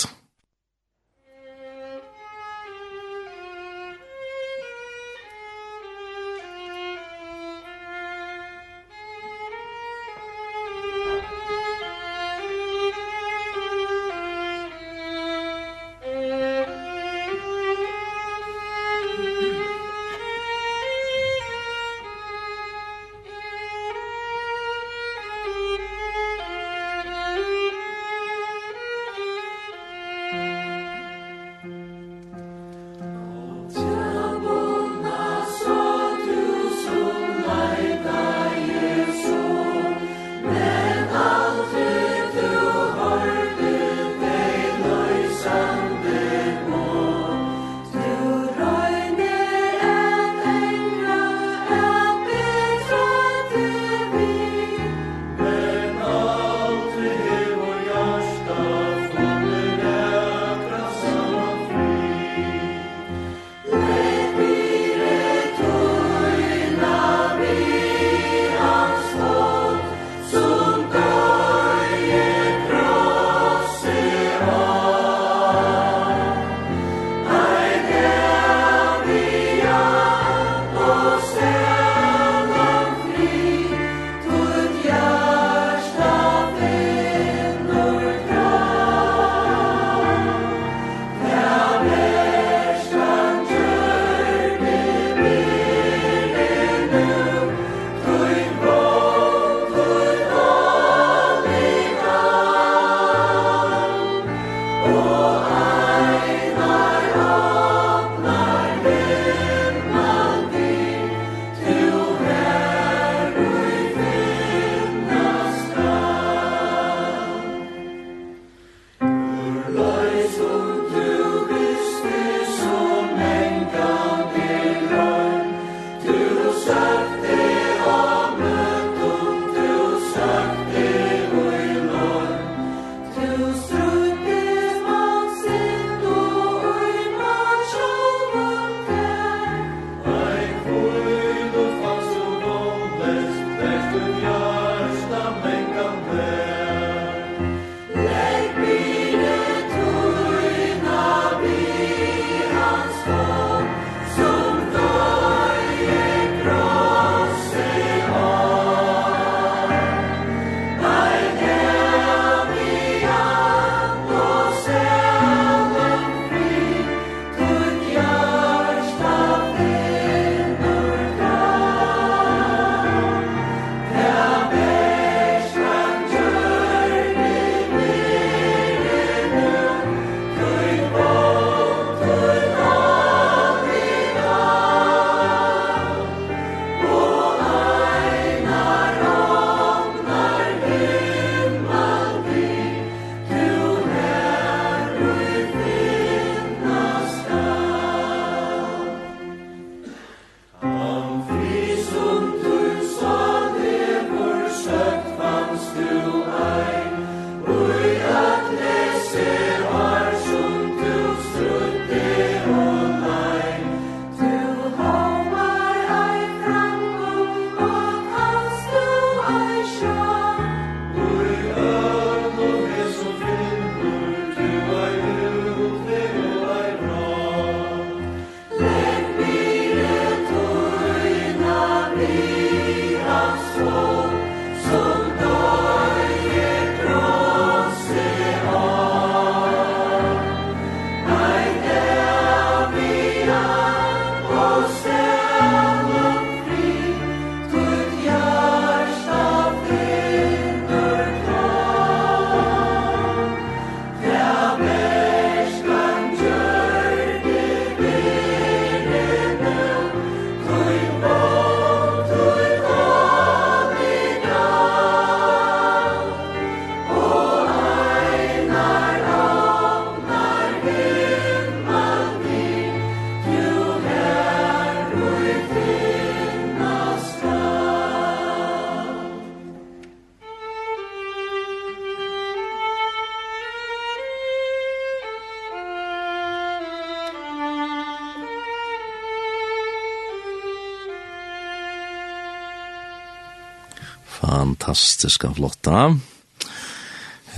herfra.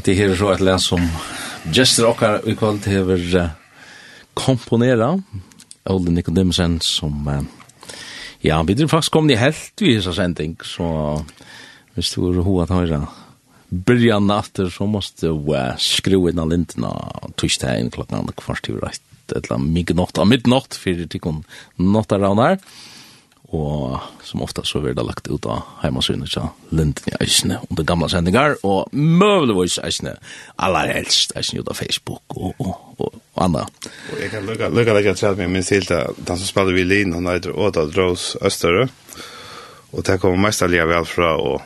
Det her er så et land som Jester Okkar i kveld hever uh, komponera Olde Nikodemsen som uh, ja, vi er faktisk kommet i helt i hessa sending så hvis du er hoa at høyra byrja natter så måste du uh, skru inn av lintena torsdagen klokkan kvart i rett et eller annet myggnått av midnått fyrir tikkun nåttar raunar og som ofta så blir det lagt ut av heimasynet til Linden i Eisne om det gamla sendingar, og møvlevis Eisne, aller helst Eisne ut av Facebook og, og, og, og andre. Og jeg kan lukka, lukka deg at jeg minst min stil den som spiller violin, han heter Åda Drås Østerø, og det kommer mest alliga vel fra, og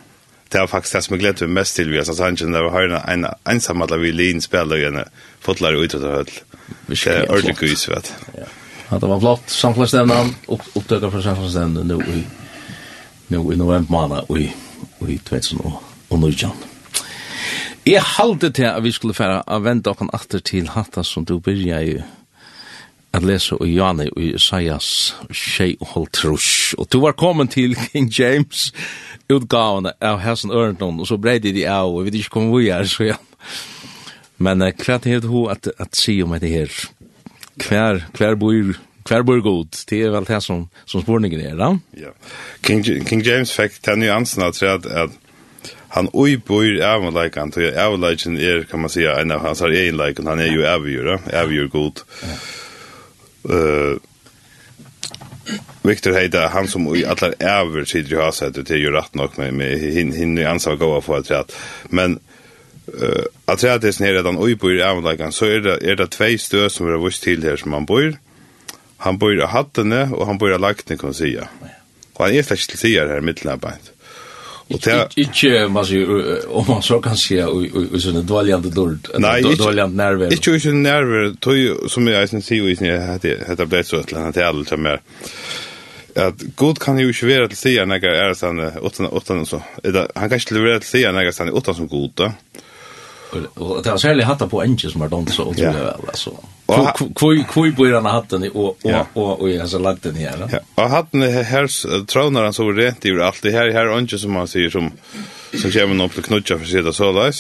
det er faktisk det som jeg gleder meg mest til, vi har sagt han, det var høyre en ensam at violin spiller i en fotlar og utrøtt og høll. Det er ordentlig gøys, vet du. Ja. Att det var flott samfällstämnan och upptökar för samfällstämnan nu i nu i november månad och i och i 2019. Jag halte till att vi skulle færa att vända okken åter till hatta som du börjar ju att läsa och Janne och Isaias tjei og holtrus. Och du var kommet till King James utgavene av Hessen Ørndon, och så bredde de av, och vi vet inte kom vi är så ja. Men kvart är det hun att, at si om det här Kvær, kvær bor, kvær bor god. Det er vel det som, som spårningen er, da? Ja. King, King James fikk den nyansen av at, at han oi bor avleikant, og avleikant er, kan man säga, en av hans egenleikant, han er jo avgjør, avgjør god. eh Victor Heida, han som i alla äver sidri har sett det är ju rätt nog med, med hin, hin, han sa gå för att rätt. Men Uh, at det er nere at bor i avlagan, så er det, er det tvei stø som er vurs til her som han bor. Han bor i hattene, og han bor i lagtene, kan man sige. Og han er slett til sier her i midten. Och det inte man säger om man så kan se och så en dåligande dåligt en dåligande nerver. Inte ju en nerver tog som jag sen ser ju inte det heter blivit så att han till allt mer att god kan ju svåra att säga när är sen åtta åtta så han kan kanske levererar att säga när är sen åtta som god då. Och det har særlig hatta på enkel som har dansat och tror jag alltså. Kvoi kvoi på den hatten i och och og jag så lagt den här. Ja. Och hatten her tronar han så rent i alt det här här enkel som man sier som som kommer upp til knutja för sig så där.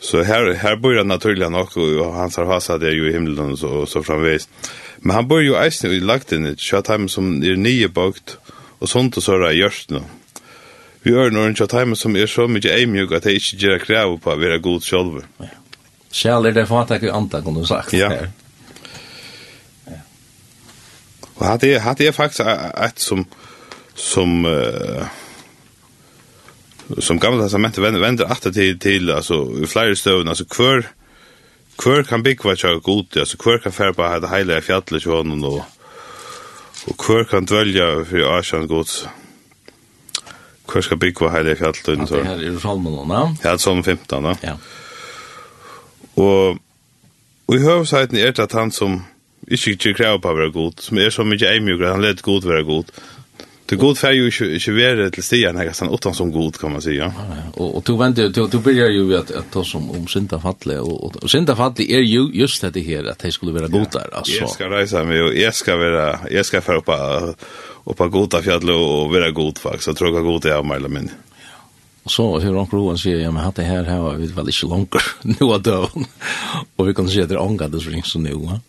Så her, her bor han naturlig nok, og hans har hasat det ju i himlen så så framvis. Men han börjar ju eisen i lagt den i chat som är nye bakt och sånt och så där görs nu. Mm vi gjør noen tja timer som er så mykje eimjuk at jeg ikke gjør krav på å være god selv. Sjæl er det fatak i anta, kunne du sagt. Ja. ja. Og hatt er, hatt er faktisk et som som uh, som gamla testamentet vender, vender atter til, til altså, i flere støvn, altså hver hver kan byggva tja god, altså hver kan fære på det heilige fjallet tja og, og hver kan dvelja for asjan gods. Hvor skal bygge heilige fjalltøyden? Ja, det her er salmen nå, ja? Ja, salmen 15, ja. ja. Og, og i høvesheiten er det at han som ikke ikke krever på å være god, som er så mye eimjukere, han leder god være god. Det god fer jo ikke, ikke være til stian, jeg kan utan som god, kan man si, ja. Og, og du venter, du, du begynner jo at, at ta som om synda fattelig, og, og, og synda fattelig er jo just dette her, at jeg skulle være god der, altså. Jeg skal reise meg, og jeg skal være, jeg skal fære på och på goda fjäll och vara god faktiskt. Jag tror jag god är mer eller mindre. Och så hur han provar säger ja men hade här här vi väl inte långt nu att då. Och vi kan se det ångade så länge så nu. Ja.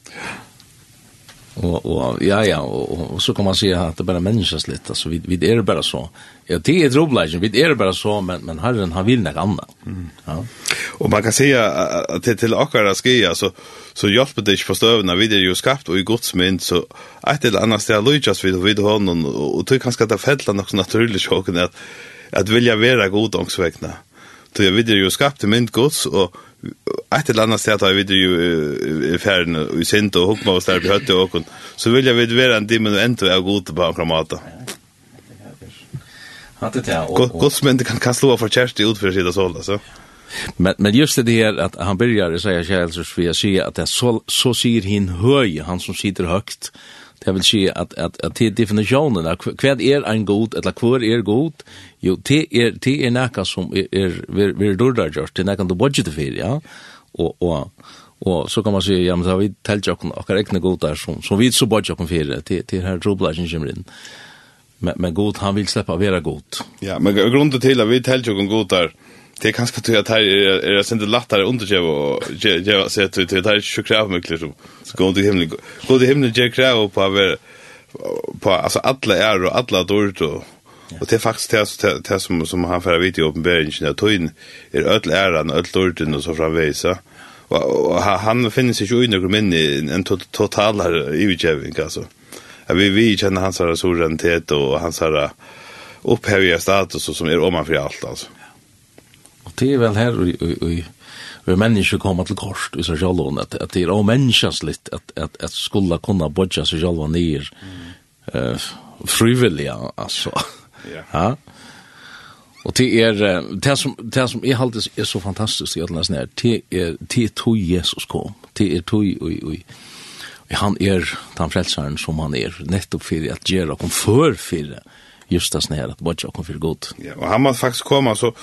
Och og, ja ja och, og, så kan man säga att det bara menneskes litt, alltså vi vi är bara så. Ja det är droblagen vi är bara så men men Herren han vil något annat. Mm. Ja. Och man kan säga att till till akkurat skia så så hjälper det inte förstå när vi är ju skapt och i Guds mynd så ett eller annat ställe Lucas vid vid honom och det kanske att det fällan så naturligt chocken att att vilja vara god ångsvägna. Så jag vet ju skapt i mynd Guds och ett eller annat sätt har vi ju i färden och sent och hugga oss där på hötte och så vill jag vid vara en timme och ändå är god på kramata. Hade det gott men det kan kasta över för kärsti ut för sig det så. Men men just det här att han börjar säga Charles för att säga att det så så säger hin höj han som sitter högt Det vil si at, at, at til definisjonen, hva er en god, eller hva er god, jo, det er, det er noe som er, er, er, er dårlig gjort, det er du budgeter for, ja, og, og, og så kan man si, ja, men da vi telte okken akkurat egne goder som, som vi så budgeter okken for, til, til her troblasjen kommer inn. Men, men god, han vil slippe vera god. Ja, men grunnen til at vi telte god der, Det är kanske att det tar är det inte lättare under jag och jag ser att det tar ju krav mycket så så går det himlen går det himlen jag krav på över på alltså alla är och alla dåligt och och det är faktiskt det det som som han för vet i uppenbarelsen att tog in är öll äran öll dåligt och så framvisa och han finns ju inte i en totalare övergivning alltså vi vi känner hans resurser och hans upphäviga status som är omanför allt alltså Og det er vel her vi, i, i vi mennesker kommer til kort i seg selv, at, at det är omänskligt at, at, at skulle kunna bodja sig själva ner eh frivilliga altså. ja. Og det er det som det som jeg halte er så fantastisk i alle nesten her, det er det tror Jesus kom. Det er tog og, og, og han er den frelseren som han er, nettopp for at Gjera kom for för just det här att Bodja kom för god. Ja, och han måste faktiskt komma så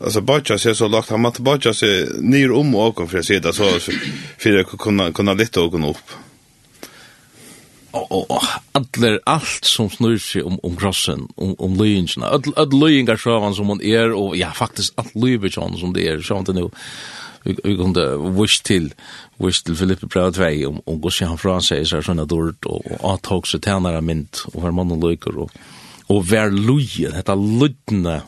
alltså Bodja ser så lågt han måste Bodja se ner om och kom för det, så för att kunna kunna lätta och gå upp. Och och, och allt allt som snurrar sig om om grossen om om löjingarna. All all löjingar så han som hon är och ja faktiskt allt löjber som det är så inte nu vi kunde wish til wish til Filippe Brau 2 om om Gussi han fra seg så sånne dårlig og avtog seg tænare mynd og hver mann og løyker og og vær lujen, dette lydne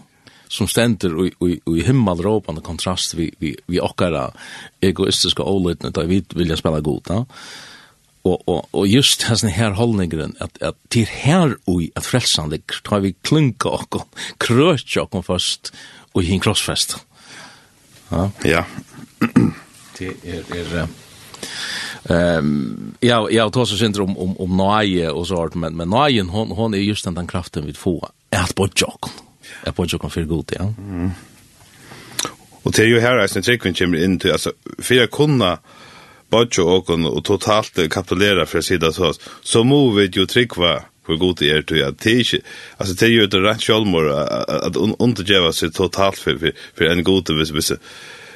som stender i, i, i himmelråpande kontrast vi, vi, vi okkara egoistiska olydne, da vi vilja spela god, da. Og, og, og just hans her holdningren, at, at til her ui at frelsan ligger, da vi klunka okkom, krøtja okkom først, og hinn krossfest. Ja. ja. det er, er Ehm ja ja tås syndrom om om om nöje och så art men men nöjen hon hon är just den kraften vi får att på jocken. Att på jocken för gott ja. Mm. Och det är ju här är sen trick kommer in till alltså för jag kunna Bajo och och totalt kapitulera för sida så så movet ju trickva för god är til att det alltså det är ju ett rätt självmord att undergeva sig totalt för för en god vis vis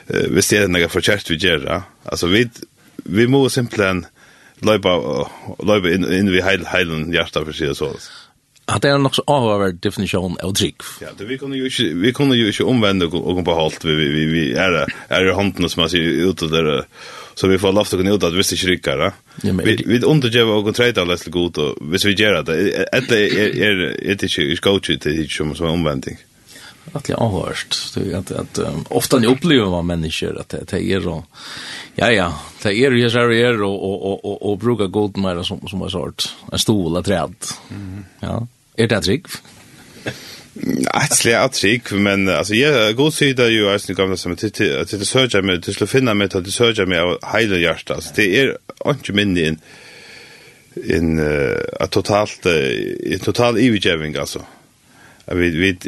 vis det är några förkärt vi gör alltså vi vi må simpelthen løypa, løypa inn, inn vi heil, heilen hjertet for å si det så. At det er nok så avhver definisjon av drikk. Ja, det, vi kunne jo ikke, vi kunne jo ikke omvende og, og på halt. Vi, vi, vi, vi er, er i håndene som man sier ute der, så vi får lov til å kunne ut at hvis det ikke rykker. Ja, men, vi, vi undergjør og treet alle til god, og hvis vi gjør det, etter er, er, er, er, er, er, er, er, er, er, er, er, er, er, att jag har hört det att att um, ofta ni upplever man människor att det är och ja ja det är ju så här och och och och, och brukar god med som som har sort en stol att träd. Ja. Är det trick? Nej, det är trick men alltså jag god sida ju är snickar med som att det söker med till att finna med att det söker med av hela hjärtat. Alltså det är inte minne in en uh, totalt uh, total evigeving alltså. Vi vi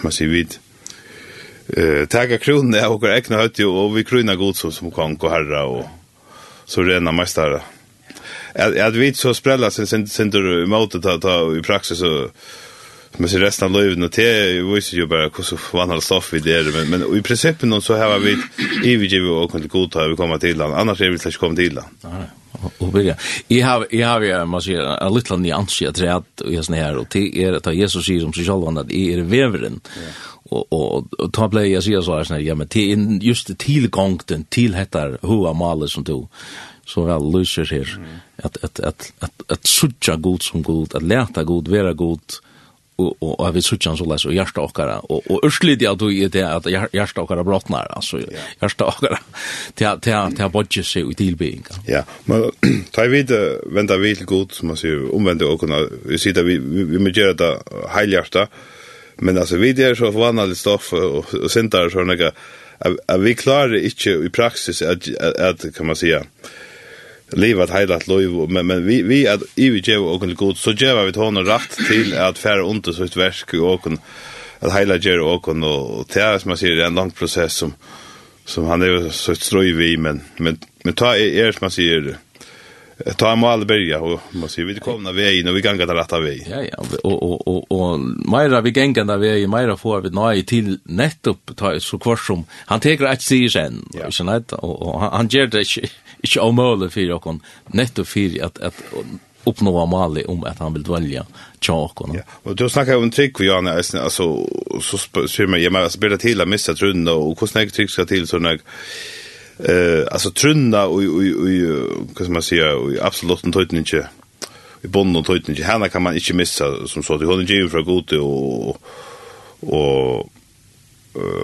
man sier vid, eh tagga kronen av vår egna hötte och vi kröna god så som kong och herra och så rena mästare. Att jag vi så sprälla sen sen sen du mot att ta i praxis så men så resten av livet och det visst ju bara hur så van stoff vi där men men i principen så har vi i vi och kunde godta vi komma till land annars är vi släpps komma till land. Nej och börja. Jag har jag har ju man säga en liten nyans i jag tror att jag här och det är att Jesus säger om sig själv att det är veveren. Och och och ta play jag säger så här snär ja men till just det tillgången till heter hur malet som du så väl löser här att att att att att sucha god som god att läta god vara god og og og við søkjan so læs og hjarta okkara og og urslit ja du er det at hjarta okkara brotnar altså hjarta okkara til til til bodje seg við tilbeinga. Ja, men ta við venda við gut som man ser omvende okkara vi ser vi vi må gjera ta heilhjarta men altså vi er så vanlig stoff og sentar sånne at vi klarar ikke i praksis at, at, kan man säga leva ett heilat liv men men vi vi att i vi ger och kunde god så ger vi honom rätt till att färra ont så ett verk och kun att heila ger och kun och det är som man säger en lång process som som han är så ströj vi men men men ta är som man säger ta mål börja och man ser vi kommer vägen och vi gänga där rätta väg. Ja ja och och och och Maira vi gänga där väg Maira får vi nej till nettopp ta så kvar som han tar ett sig sen. Och sen att och han ger det inte omöjligt för och kon nettopp för att att uppnå Mali om att han vill välja Chakon. Ja. Och då snackar jag om trick vi Janne alltså så ser man jag menar spelar till att missa trunna och hur snägt trick ska till så när eh alltså trunna och och och vad ska man säga och absolut inte inte i bonden och tøyten ikke. Kan man inte missa, som så, det håller ju för gott och och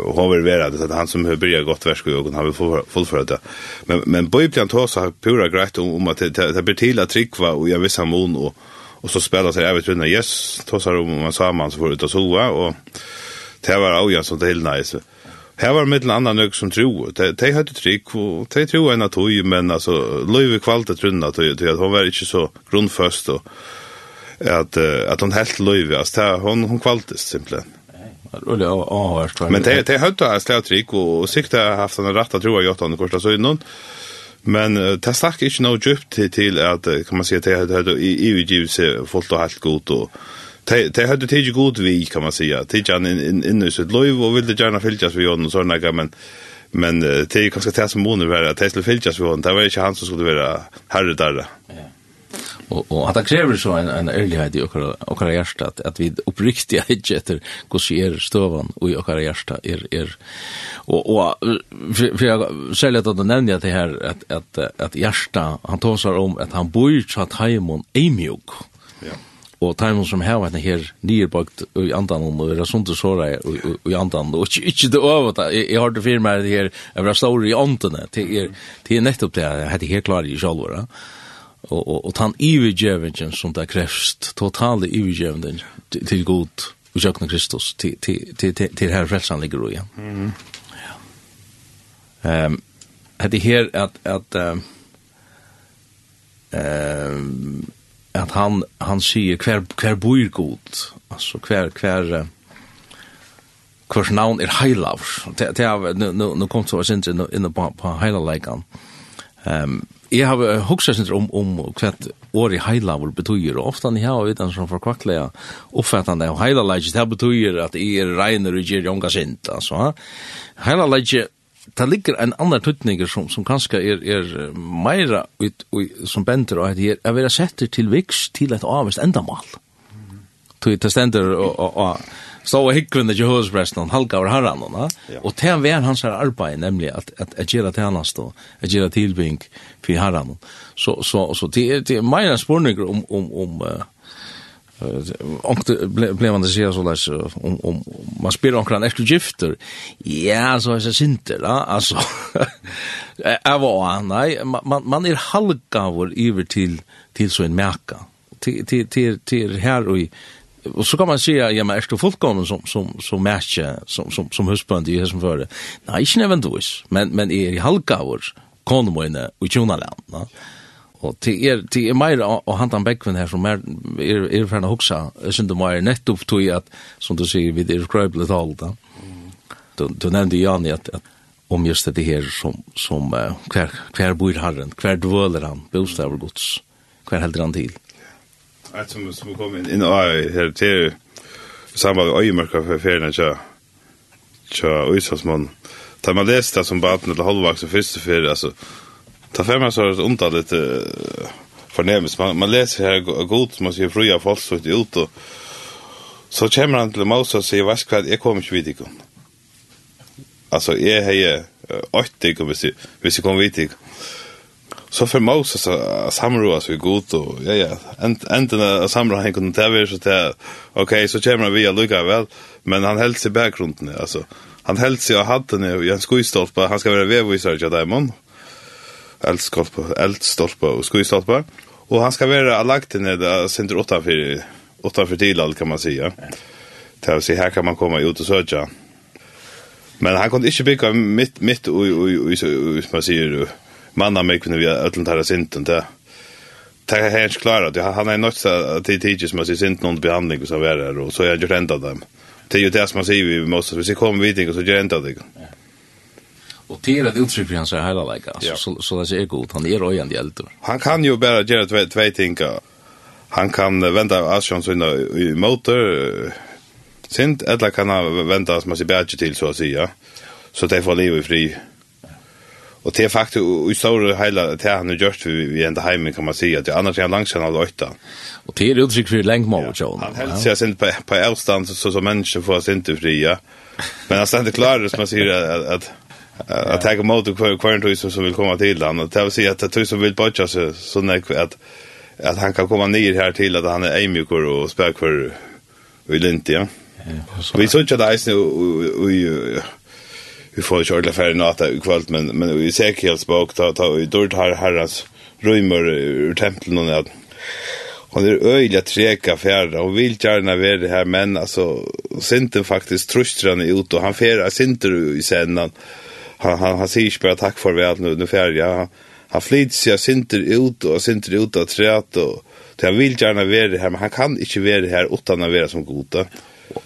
och har väl varit att han som har börjat gott versk och jogen, fått vil det. Men, men Bibelen tar så pura grejt om, om att det blir till att trikva, och jag vill hamon, och och så spelar sig även trunna yes, tar så om man saman, så får ut och sova, och det var avgjans som det helt nice. Her var mitt annan nøk som tro. De, de hadde trygg, og de tro enn at hun, men altså, løyve kvalitet trunna til at hun var ikke så grunnføst, og at, at hun helt løyve, altså, de, hun, hun kvaltes simpelthen. Rulle avhørst. Men de, de hadde en slag trygg, og sikkert har haft en rett av tro av Jotan og så Søgnon, men det stakk ikke noe djupt til, til at, kan man si, de hadde i, i, i, i, i, i, i, i, i, Det det hade tid god vi kan man säga. Tidjan in in i sitt liv och ville gärna fyllas vi och såna men men det är kanske det som måste vara att det skulle fyllas vi och det var inte han som skulle vara herre där. Ja. Och och att det kräver så en en ärlighet i och och hjärta att att vi uppriktiga inte efter hur ser stövan och i och hjärta är är och och för jag säljer att nämna det här att att att hjärta han tar sig om att han bor så att hemon är mjuk. Ja og tæmon som hava henne her nyrbakt i andan og er sunt og såra i andan og ikkje det over det jeg har det firma det her jeg vera stor i antene til er til er nettopp det hette her klar i sjálvara og og og tan evigevingen som det krevst totale evigevingen til god og sjøkna Kristus til til til til her frelsan ligger og ja. Mhm. Ja. Ehm hade her at at ehm at han han sier hver hver bor god. altså hver hver kvars navn er heilav. Det det har nu nu kom så sent in in på på heilalikan. Ehm jeg har hugsa sent om om kvart år i heilav betyr og ofta ni har utan som forkvackliga uppfattande av heilalikan det betyr at er reiner og ger jonga sent alltså. Heilalikan det ligger en annan tutninger som, som kanskje er, er meira ut, ut, som benter og heter, er vera setter til viks til et avvist endamal. Mm. Det stender og, og, og stå og hikkvinne til halka over herran, ja. og til hver hans her arbeid, nemlig at, at, at gjøre tjenest og at gjøre tilbygging for herran. Så, så, så det er, det er meira spurninger om, om, om uh, Onkte blev man det ser så där om om man spelar onkel extra gifter. Ja, så är det inte va? Alltså Jag var nej man man är halvgavor över till till så en märka. Till till till till här och och så kan man säga ja men är det fullkommen som som som matcha som som som husband i som det Nej, inte eventuellt. Men men är i halvgavor konmoina och tjona land. Og til er, til er meira og hantan Beckven her som er, er, er ferna hoksa, synes du meira nettopp tog at, som du sier, vi er skrøybelig tal, da. Du, du nevnte Jani at, at om just det her som, som uh, hver, hver bor herren, hver dvøler han, bostaver gods, hver helder han til. at Et som, som kom inn, inn og her til samband med øyemørka for ferien tja, tja, tja, tja, tja, tja, tja, tja, tja, tja, tja, tja, tja, tja, tja, Ta fem är så unta lite förnämst. Man, man läser här gott, man ser fria folk så ut och så kommer han till Moses och säger, vad ska jag kommer inte vid? Alltså, jag har åtta dig hvis jag kommer vid. Så för Moses så samråa så gott och ja, ja. Enten att samråa han kunde ta så att okej, så kommer han via lukka väl. Men han hälls i bakgrunden, alltså. Han hälls i hatten i en skojstolpa, han ska vara vevvisare till Daimon. Mm eldstolpa, eldstolpa og skojstolpa. Og han ska være lagt ner där center 8 för 8 för kan man säga. Til å si, här kan man komma ut och söka. Men han kunde inte bygge mitt mitt och och och man säger manna med kunde vi öllen där sinten där. Det er helt klart han han är något så som teachers måste sinten under behandling som så her, och så jag gjort ända dem. Det er jo det som man sier vi måste vi kommer vidt, så gjør ända det. Ja. Och det är ett uttryck för hans hela läge. Så, så, så det är god. Han är röjande äldre. Han kan ju bara göra två, två ting. Han kan vänta av Asjons i motor. Sint, eller kan han vända som han ser bättre till så att säga. Så det får livet fri. Och det är faktiskt i stora hela det han har gjort vi, vi ända hemma kan man säga att annars är han långsamt av löjta. Och det är uttryck för längdmål. Ja, han hälsar sig inte på, på avstånd så, så, så människor får sig inte fria. Men han ständer klar som man säger att, att att ta emot och kvar kvar så som vill komma till han och det vill säga att det som vill botcha så så när att att han kan komma ner här till att han är mjuk och spär för vill inte ja. Vi såg ju där nu vi vi får ju ordla för natta kvällt men men vi ser helt spåk ta ta i dörr här herras rymmer ur templen och att hon är öjliga treka fjärra och vill gärna vara det här men alltså synten faktiskt tröstrande ut och han fjärra synter i sändan. Mm han han han säger bara tack för väl nu nu färdig jag han flyts jag synter ut och synter ut att trätt och han vill gärna vara här men han kan inte vara här utan att vara som goda.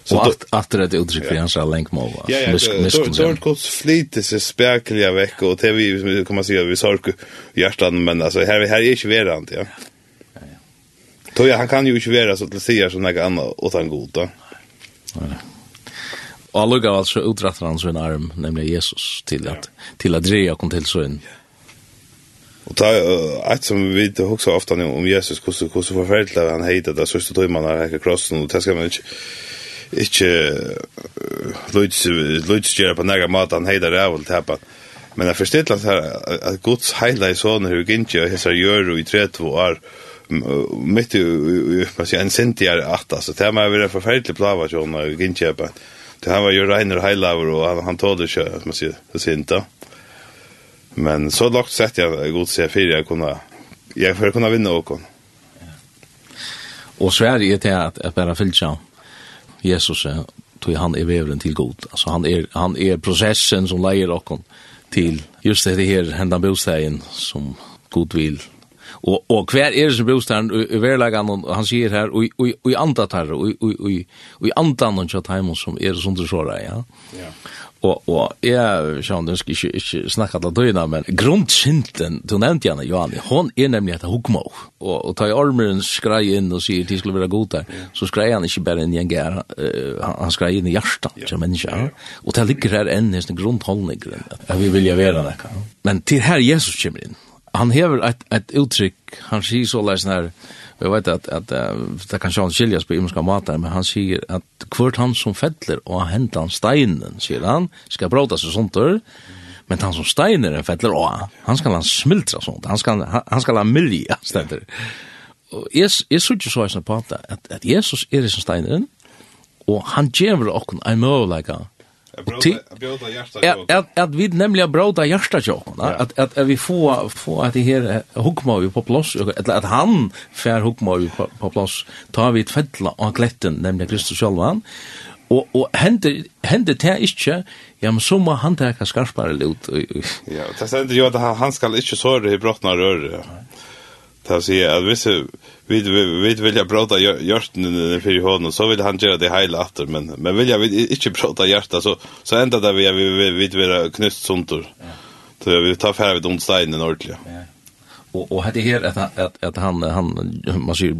Så att att det är uttryck för hans länkmål. Ja, ja, Dort kost flitis är spärkliga veck och det vi kommer se vi sorg hjärtan men alltså här här är inte verant, ja. Tror jag han kan ju inte vara så att sig som något annat åt goda. Nej. Og han luggar altså utrattar han sin arm, nemlig Jesus, til at, til at dreja kom til sin. Og Och ta ett som vi vet også ofta om Jesus, hvordan, hur förfärligt han heita där sista timmarna har i krossen og det skal man ikke, ikke lutsi lutsi på några mat han hejdar det väl tappa. Men jeg förstår at här att Guds heila i sånne her gint og hesa gör i 32 år mitt i man säger en sentier åtta så det meg var forferdelig plava ju när gint han var ju Reiner Heilaver och han, han tog det kö, man säger, det ser inte. Men så lagt sett jag god se fyra jag kunde jag för kunna vinna och kon. Och Sverige är det att att bara fylla Jesus tog han är vävlen till god. Alltså han är han är processen som lejer och till just det här hända bostaden som god vill Og, og hver er det som brostaren i verleggen, og han sier her, og i andat her, og i andan og kjatt heimon som er sånn til såra, ja. Ja. Og, og jeg, sjån, du skal ikke, ikke snakke til døgna, men grunnsinten, du nevnte henne, Johanne, hon er nemlig etter hukmo, og, og ta i ormeren skrei inn og sier, de skulle være god der, så skrei han ikke bare inn i en gær, han, han skrei inn i hjertet til menneska, og det ligger her enn i sin grunnholdning, at vi vilja være nekka. Men til her Jesus kommer inn, han hever et, et uttrykk, han sier så läs när jeg vet at, at uh, det kan sjön skiljas på imenska matar men han sier at hvert han som fäller og händer han steinen sier han skal bråta sig sånt der, men han som steiner en fettler, och han skal han smiltra sånt han skal han skal han milja ständer Og jeg, jeg så ikke så här på at, at Jesus er i som steineren, og han ger oss en möjlighet Att att vi nämligen bråda hjärta jag att att vi får få att det här hugma ju på plats eller att han fär hugma vi på plats tar vi ett fälla av glätten nämligen Kristus själv Och, og og hendir det tær ikki ja men så må han taka skarpare lut ja det stendur jo at han skal inte sorra i brottna rör. Det tað sé at vissu vi vi vill prata hjärtan för honom så vill han göra det hela åter men men vill jag vi inte prata hjärta så så ända där vi vi vi vill knust sunter. Så vi tar färd vid onsdagen ordentligt. Och och hade här att att att han han man ser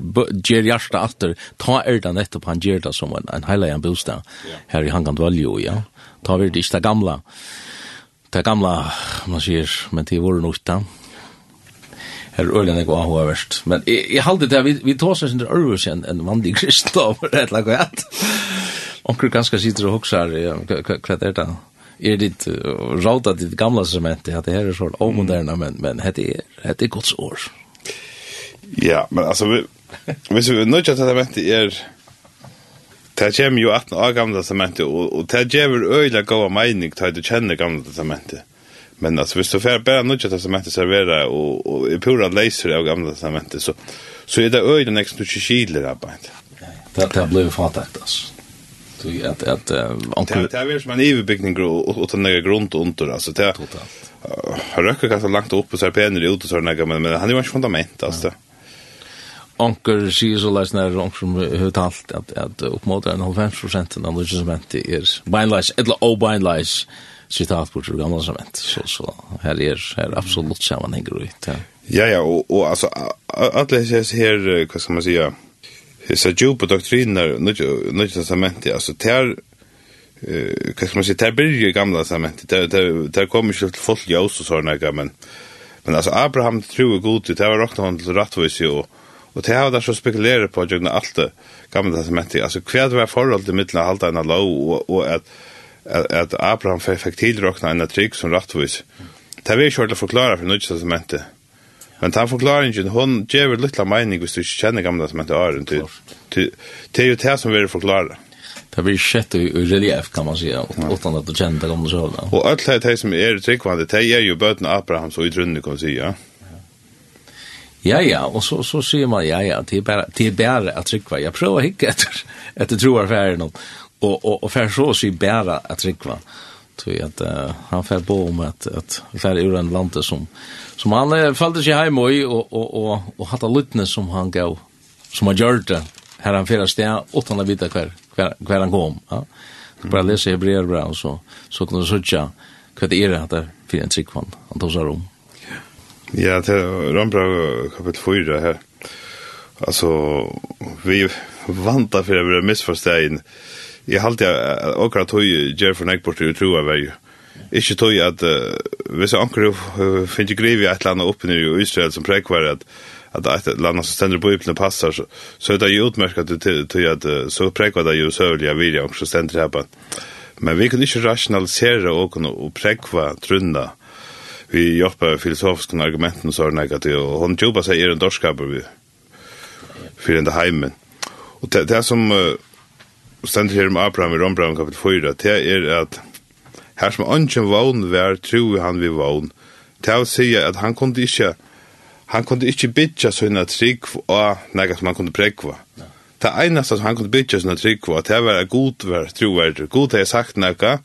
ger jasta efter ta elda netto på han ger det som en en hela en bostad här i Hangan Valjo ja ta vi det gamla det gamla man ser men det var nog her ølen ikke var hoverst. Men jeg, jeg halte det, vi, vi tås oss under Ørvus enn en vanlig rett og slett. er. Onker ganske sitter og hoksar, hva er det Er ditt uh, råd av ditt gamla cement, at det her er sånn omoderna, men, men det er, det er gods år. Ja, men altså, vi, hvis vi nødja til at det er, Det kommer jo 18 år gamle testamentet, og, og det gjør øyla gode mening til at du kjenner gamle testamentet. Men alltså visst så för bara något att som servera och och i pura laser av gamla testamentet så så är det öj den extra kilo där på. Det det blev fattat alltså. Så att att onkel Det är som en överbyggning och och den där grund under alltså det totalt. Har röcker ganska långt upp på serpener ut och sådana men men han är ju inte fundament alltså. Onkel sier så leis nær onkel som har talt at, at oppmåter en 90% av logement er beinleis, eller obeinleis, sitat på det gamla testament så så här är här absolut sammanhang runt. Ja ja och och alltså att det här vad ska man säga? Så djupa doktriner nytt testamentet alltså där eh vad ska man säga? Där blir ju gamla testamentet där det där kommer ju till folk jag och såna men men alltså Abraham tror god det var rätt han till rättvis ju Og det har vært så spekulerer på at jeg alt det gamle testamentet, altså hva var forholdet i midten av halvdagen av lov, og, og at at Abraham fikk tilrokna en trygg som rattvis. Det er vi ikke hørt å forklare for nødt testamentet. Men den forklaringen, hun gjør litt av mening hvis du ikke kjenner gamle testamentet Arjen. Det er jo det som vi er forklare. Det blir sett i relief, kan man säga, utan att du känner det gamla sjövna. Och allt det här som är tryggvande, det är ju böten Abraham så i grunden kan man säga. Ja, ja, och så, så säger man, ja, ja, det är bara, det är bara att tryggva. Jag prövar att hitta efter, efter troarfärden og og og för så sig bära att rikva tror at uh, han fer på om at at fer ur en lande som som han uh, fallde sig hem och och och och, och hade lutne som han gav som han gjort det her han förra utan åt han hver, kvar hver han kom ja. Så bare lese hebreer bra og så så kan du søtja hva det är det där för en tryckvan han tog seg om Ja, det er Rambra kapitel 4 här. Alltså, vi vantar för å vi har jeg halte jeg akkurat tog gjør for nek bort i tro av vei. Ikke tog at uh, hvis jeg anker uh, finner grev i et eller annet oppe i Israel som prekvar at at et eller annet som stender på ypne passar, så, så er det jo utmerket til, til at så prekvar det jo søvlig av vilja og så stender her på. Men vi kan ikke rationalisere og, og prekva trunna vi hjelper filosofiske argumenten så er negativ, og hun jobber seg i en dorskaper vi, for den heimen. Og det, det som uh, og stendur her om Abraham i Rombrand kapitel 4, det er at her som ønsken vogn vær, tror han vi vogn, det er å si at han kunne ikke, han kunne ikke bytja sånne trygg og nega som han kunne prekva. Det eneste som han kunne bytja sånne trygg var, det var god vær, troverdig, god har sagt nega,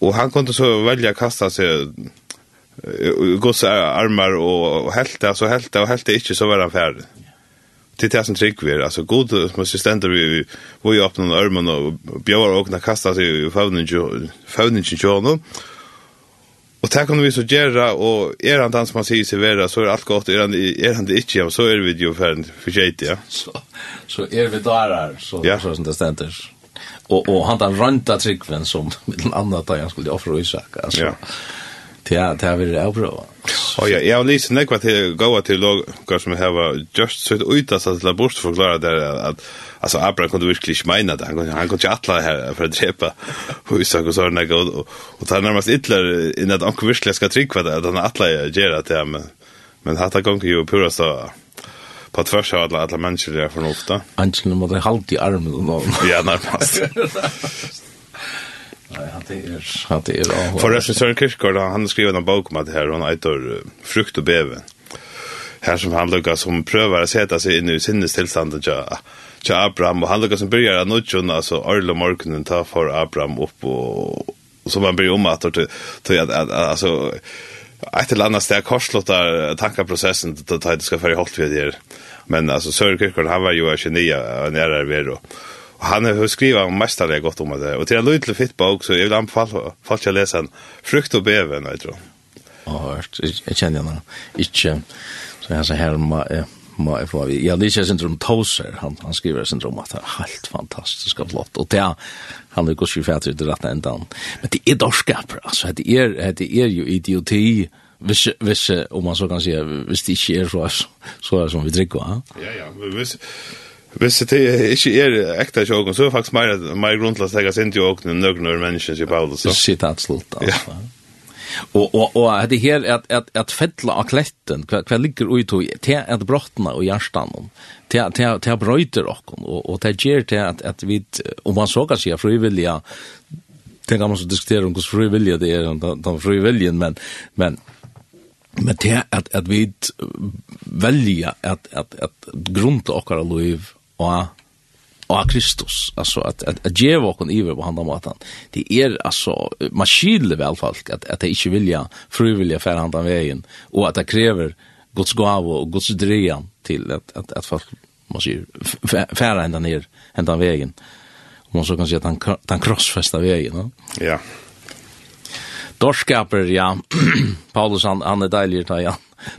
og han kunne så velja kasta seg gods armar og helt så helt og helt ikke, så var han ferdig till som trick vi alltså god måste stända vi vi ju öppna armen och björa och kunna kasta sig i fånen fånen tjorna Och tack om vi så gärra och är han dans man säger sig vara så är allt gott är han är han det inte så är vi ju för för shit ja. Så så är vi där så ja. så som det ständer. Och och han där rönta trickven som med en annan där jag skulle offra Isak alltså. Ja. Ja, det har vi det bra. Ja, ja, jag har läst något vad det går till låg som har just så ut att att bort förklara det att alltså Abra kunde verkligen inte mena det. Han kunde han kunde inte alla här för att drepa husak och sådana och och ta närmast ytler innan att han verkligen ska trycka det att han alla gör det där men men hata gång ju pura så på att av alla alla människor där från ofta. Antingen mot halt i armen då. Ja, närmast. det er det er av. For Søren Kirkegaard han skriver en bok om at her han eitor frukt og beve. Her som han lukkar som prøver å sette seg inn i sinnes tilstanden til ja, Abraham, og han lukkar som byrjar av nudjon, altså Arlo morgenen ta for Abraham opp, og, og så man blir om at, at altså, ett eller annat steg korslottar tankaprocessen till att det ska färja hållt vid er. Men alltså Sören Kyrkård, han var ju en geni, en ärare vero. Och Og han har skrivet om det godt om det. Og til en lydelig fitt bok, så jeg vil anbefale folk til å lese en frukt og beven, jeg tror. Ja, hørt. Jeg kjenner henne. Ikke, så jeg sier her, må jeg få av. Ja, det er syndrom Toser. Han, han skriver syndrom at det er helt fantastisk og flott. Og det er, han er godt ikke fætter til rett enda. Men det er dorskaper, altså. Det er, det er jo idioti. Hvis, hvis, om man så kan si, hvis det ikke er så, så er det som vi drikker, ja? Ja, ja, hvis, Hvis det ikke er ekta sjåken, så er det faktisk mer, mer grunn til å stegge sin til åkne enn mennesker i Paulus. Så. Shit, absolutt. alltså. Og, og, og det her er at, at, at fettla av kletten, hva, hva ligger ut i, til at och og hjertene, til te brøyter okken, og, og til te gjør til at, at vi, om man så kan si, det kan man så diskuterer om hvordan frivilliga det er, den frivilligen, men, men Men det at, at vi velja at, at, at grunn til okkara liv og och Kristus alltså att att at ge okon iver på handa matan det är er, alltså man skiljer vel folk att att det inte vilja, jag frivilliga för handa vägen och att det kräver Guds gåva och Guds drejan till att att at folk man sier, færa ända ner ända vägen om man så kan si att han han krossfesta vägen va? ja Dorskaper, ja. Paulus, han, han er deilig, ja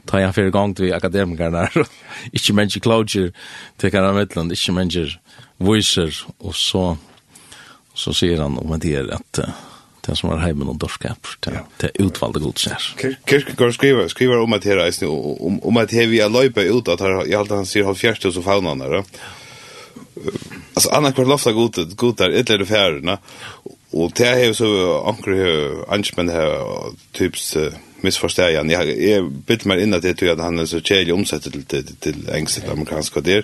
ta jeg fyrir gang til akademikarna, ikkje mennesker klautjer, kan av mittland, ikkje mennesker voiser, og så, så sier han om det er at det som var heimen og dorskap, det er utvalgte godsnær. Kirkegaard skriver, skriver om at her eisne, om, om at her vi er løypa ut, at her, i alt han sier så hos faunene, Alltså annars kvar lofta gott gott där eller färna och det här är så ankre anspända här typs missforstår jeg. Jeg bytte meg inn at jeg tror at han er så kjedelig tjej til, til, til till ängsligt amerikansk og der.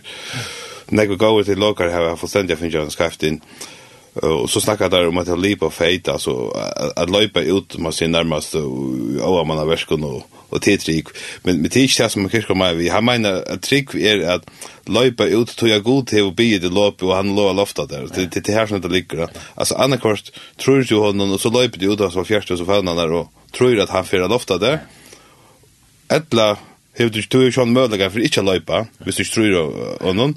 Når jeg går till lokal har jag fullständigt finner en skrift inn. Og så snackar där om att det leap of fate alltså att löpa ut man ser närmast och man har värskan och och titrik men med titrik som man kanske kommer vi har mina trick är att löpa ut till jag god till och be det lopp och han låg lofta där det det här som det ligger alltså annars tror du honom och så löper du ut så fjärste så faller han där och tror att han fyrar lofta det. Ettla hevur du tog sjón møguleika for ikkje løypa, viss du trur onan.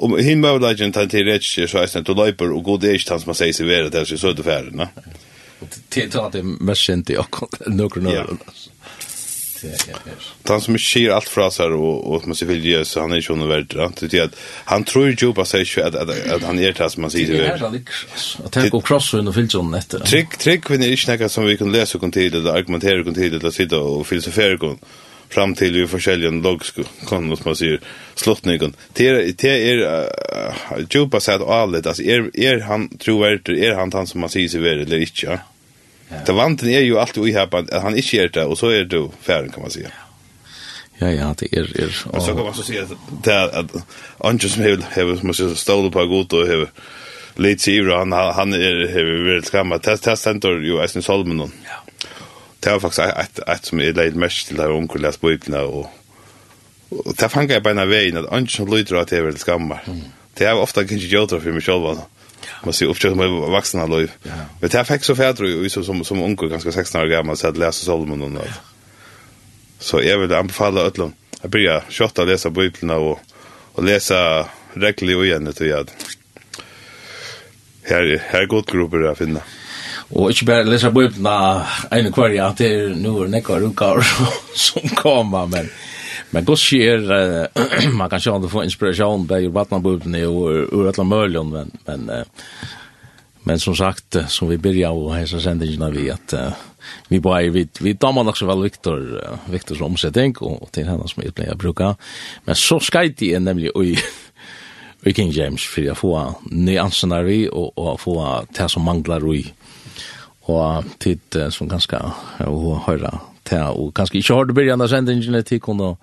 Om hin møguleikin tan til rett så er sent løyper og god er ikkje han som seier seg vera til så er det ferdig, ne? Til at det mest kjent i akkurat nokre nøyre. Han som ikke sier alt fra seg, og, og man sier vilja så han er ikke nog värd att det att han tror jo på seg ikke at, at, at han er det som man sier. Det er är liksom att tänka och crossa under filtron efter. trygg, trick er ikke noe som vi kan lese och tid eller argumentere och tid eller sitte og filosofere och fram til vi försäljare logisk kan man säger slottningen. Det det är ju på sig att allt alltså är är han tror är han han som man säger så väl eller inte. Ja. Det vanten er jo alltid uihapan, at han ikke er det, og så er du færen, kan man si. Ja, ja, det er... er og... Så kan man så si at det er at andre som hever, hever som man sier, stålet på god og hever litt siver, han, han er hever vært skamma. Det er stentor jo Eisen Solmen. Ja. Det var faktisk et, et som er leid mest til her onkel les bøkene, og, og det fanget jeg bare veien, at andre som lyder at hever veldig skamma. Mm. Det er ofte kanskje jodra for meg selv, Man ser upptäckt med vuxna liv. Men det fick så färdro ju så som som onkel ganska 16 år gammal så att läsa Salomon och något. Så jag vill anbefalla öllum att börja kötta läsa bibeln och och läsa regler och igen det jag. Här här gott grupper att finna. Og ikke bare lese bøyblene en kvar, ja, det er noen nekker uker som kommer, men Men gos sker, uh, man kan sjå få inspiration bei vattnabubene og ur alla mörljon, men, men, uh, men som sagt, som vi byrja och hesa sendingarna vi, at uh, vi bare, vi, vi damar nok så vel Viktor, uh, Viktors omsetting, og, og til henne som jeg pleier å bruka, men så skait jeg nemlig ui, ui King James, for å få nyansenar vi, og, og få det som manglar ui, og tid uh, som ganske, och höra til, og kanskje ikke har du begynt av sendingen til kunne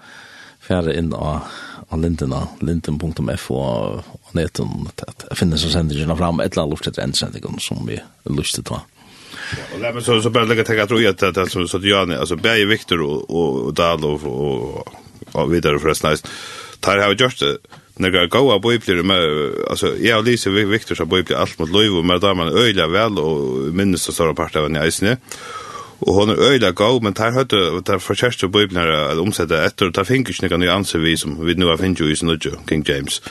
fære inn av, av lintena, linden.f og, og neten, at jeg finner så sendingen fram, et eller annet lort etter som vi lyst til å ta. Och där så så bara lägga tag att roja att det så så jag alltså Berg Viktor och och Dahl och och vidare för snäst. Tar har gjort det när jag går upp i blir med alltså jag och Lisa Viktor så blir allt mot Löv och med där man öliga väl och minns så stora parter av näsne. Og hon er øyla gav, men tar høyde, tar forkjærst og bøybner at omsette etter, og tar fingersnikka nye anser vi som vi nu har finnju i sin snudjo, King James.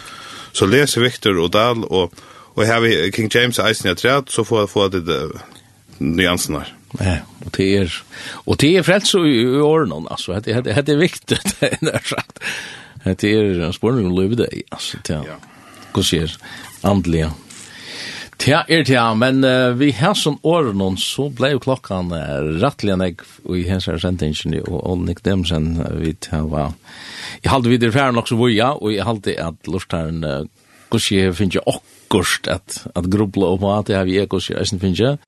Så leser Victor og Dahl, og, og her vi King James eisen i atræt, så får jeg få det nyansen her. Ja, og det er, og det er frelst i, i åren, altså, det, det, det er viktig, det er nær sagt. Det er spørning om løyvdeg, altså, til er, hva sier, andelige, Ja, er det ja, men uh, vi har som åren og så ble jo klokkan uh, rettelig enn jeg i henser sentingen og Olnik Demsen uh, vi tar hva jeg halte videre færen også hvor ja og jeg halte at lortaren uh, gusje finner jeg akkurst at, at grubla og på at jeg har vi er i eisen finner jeg.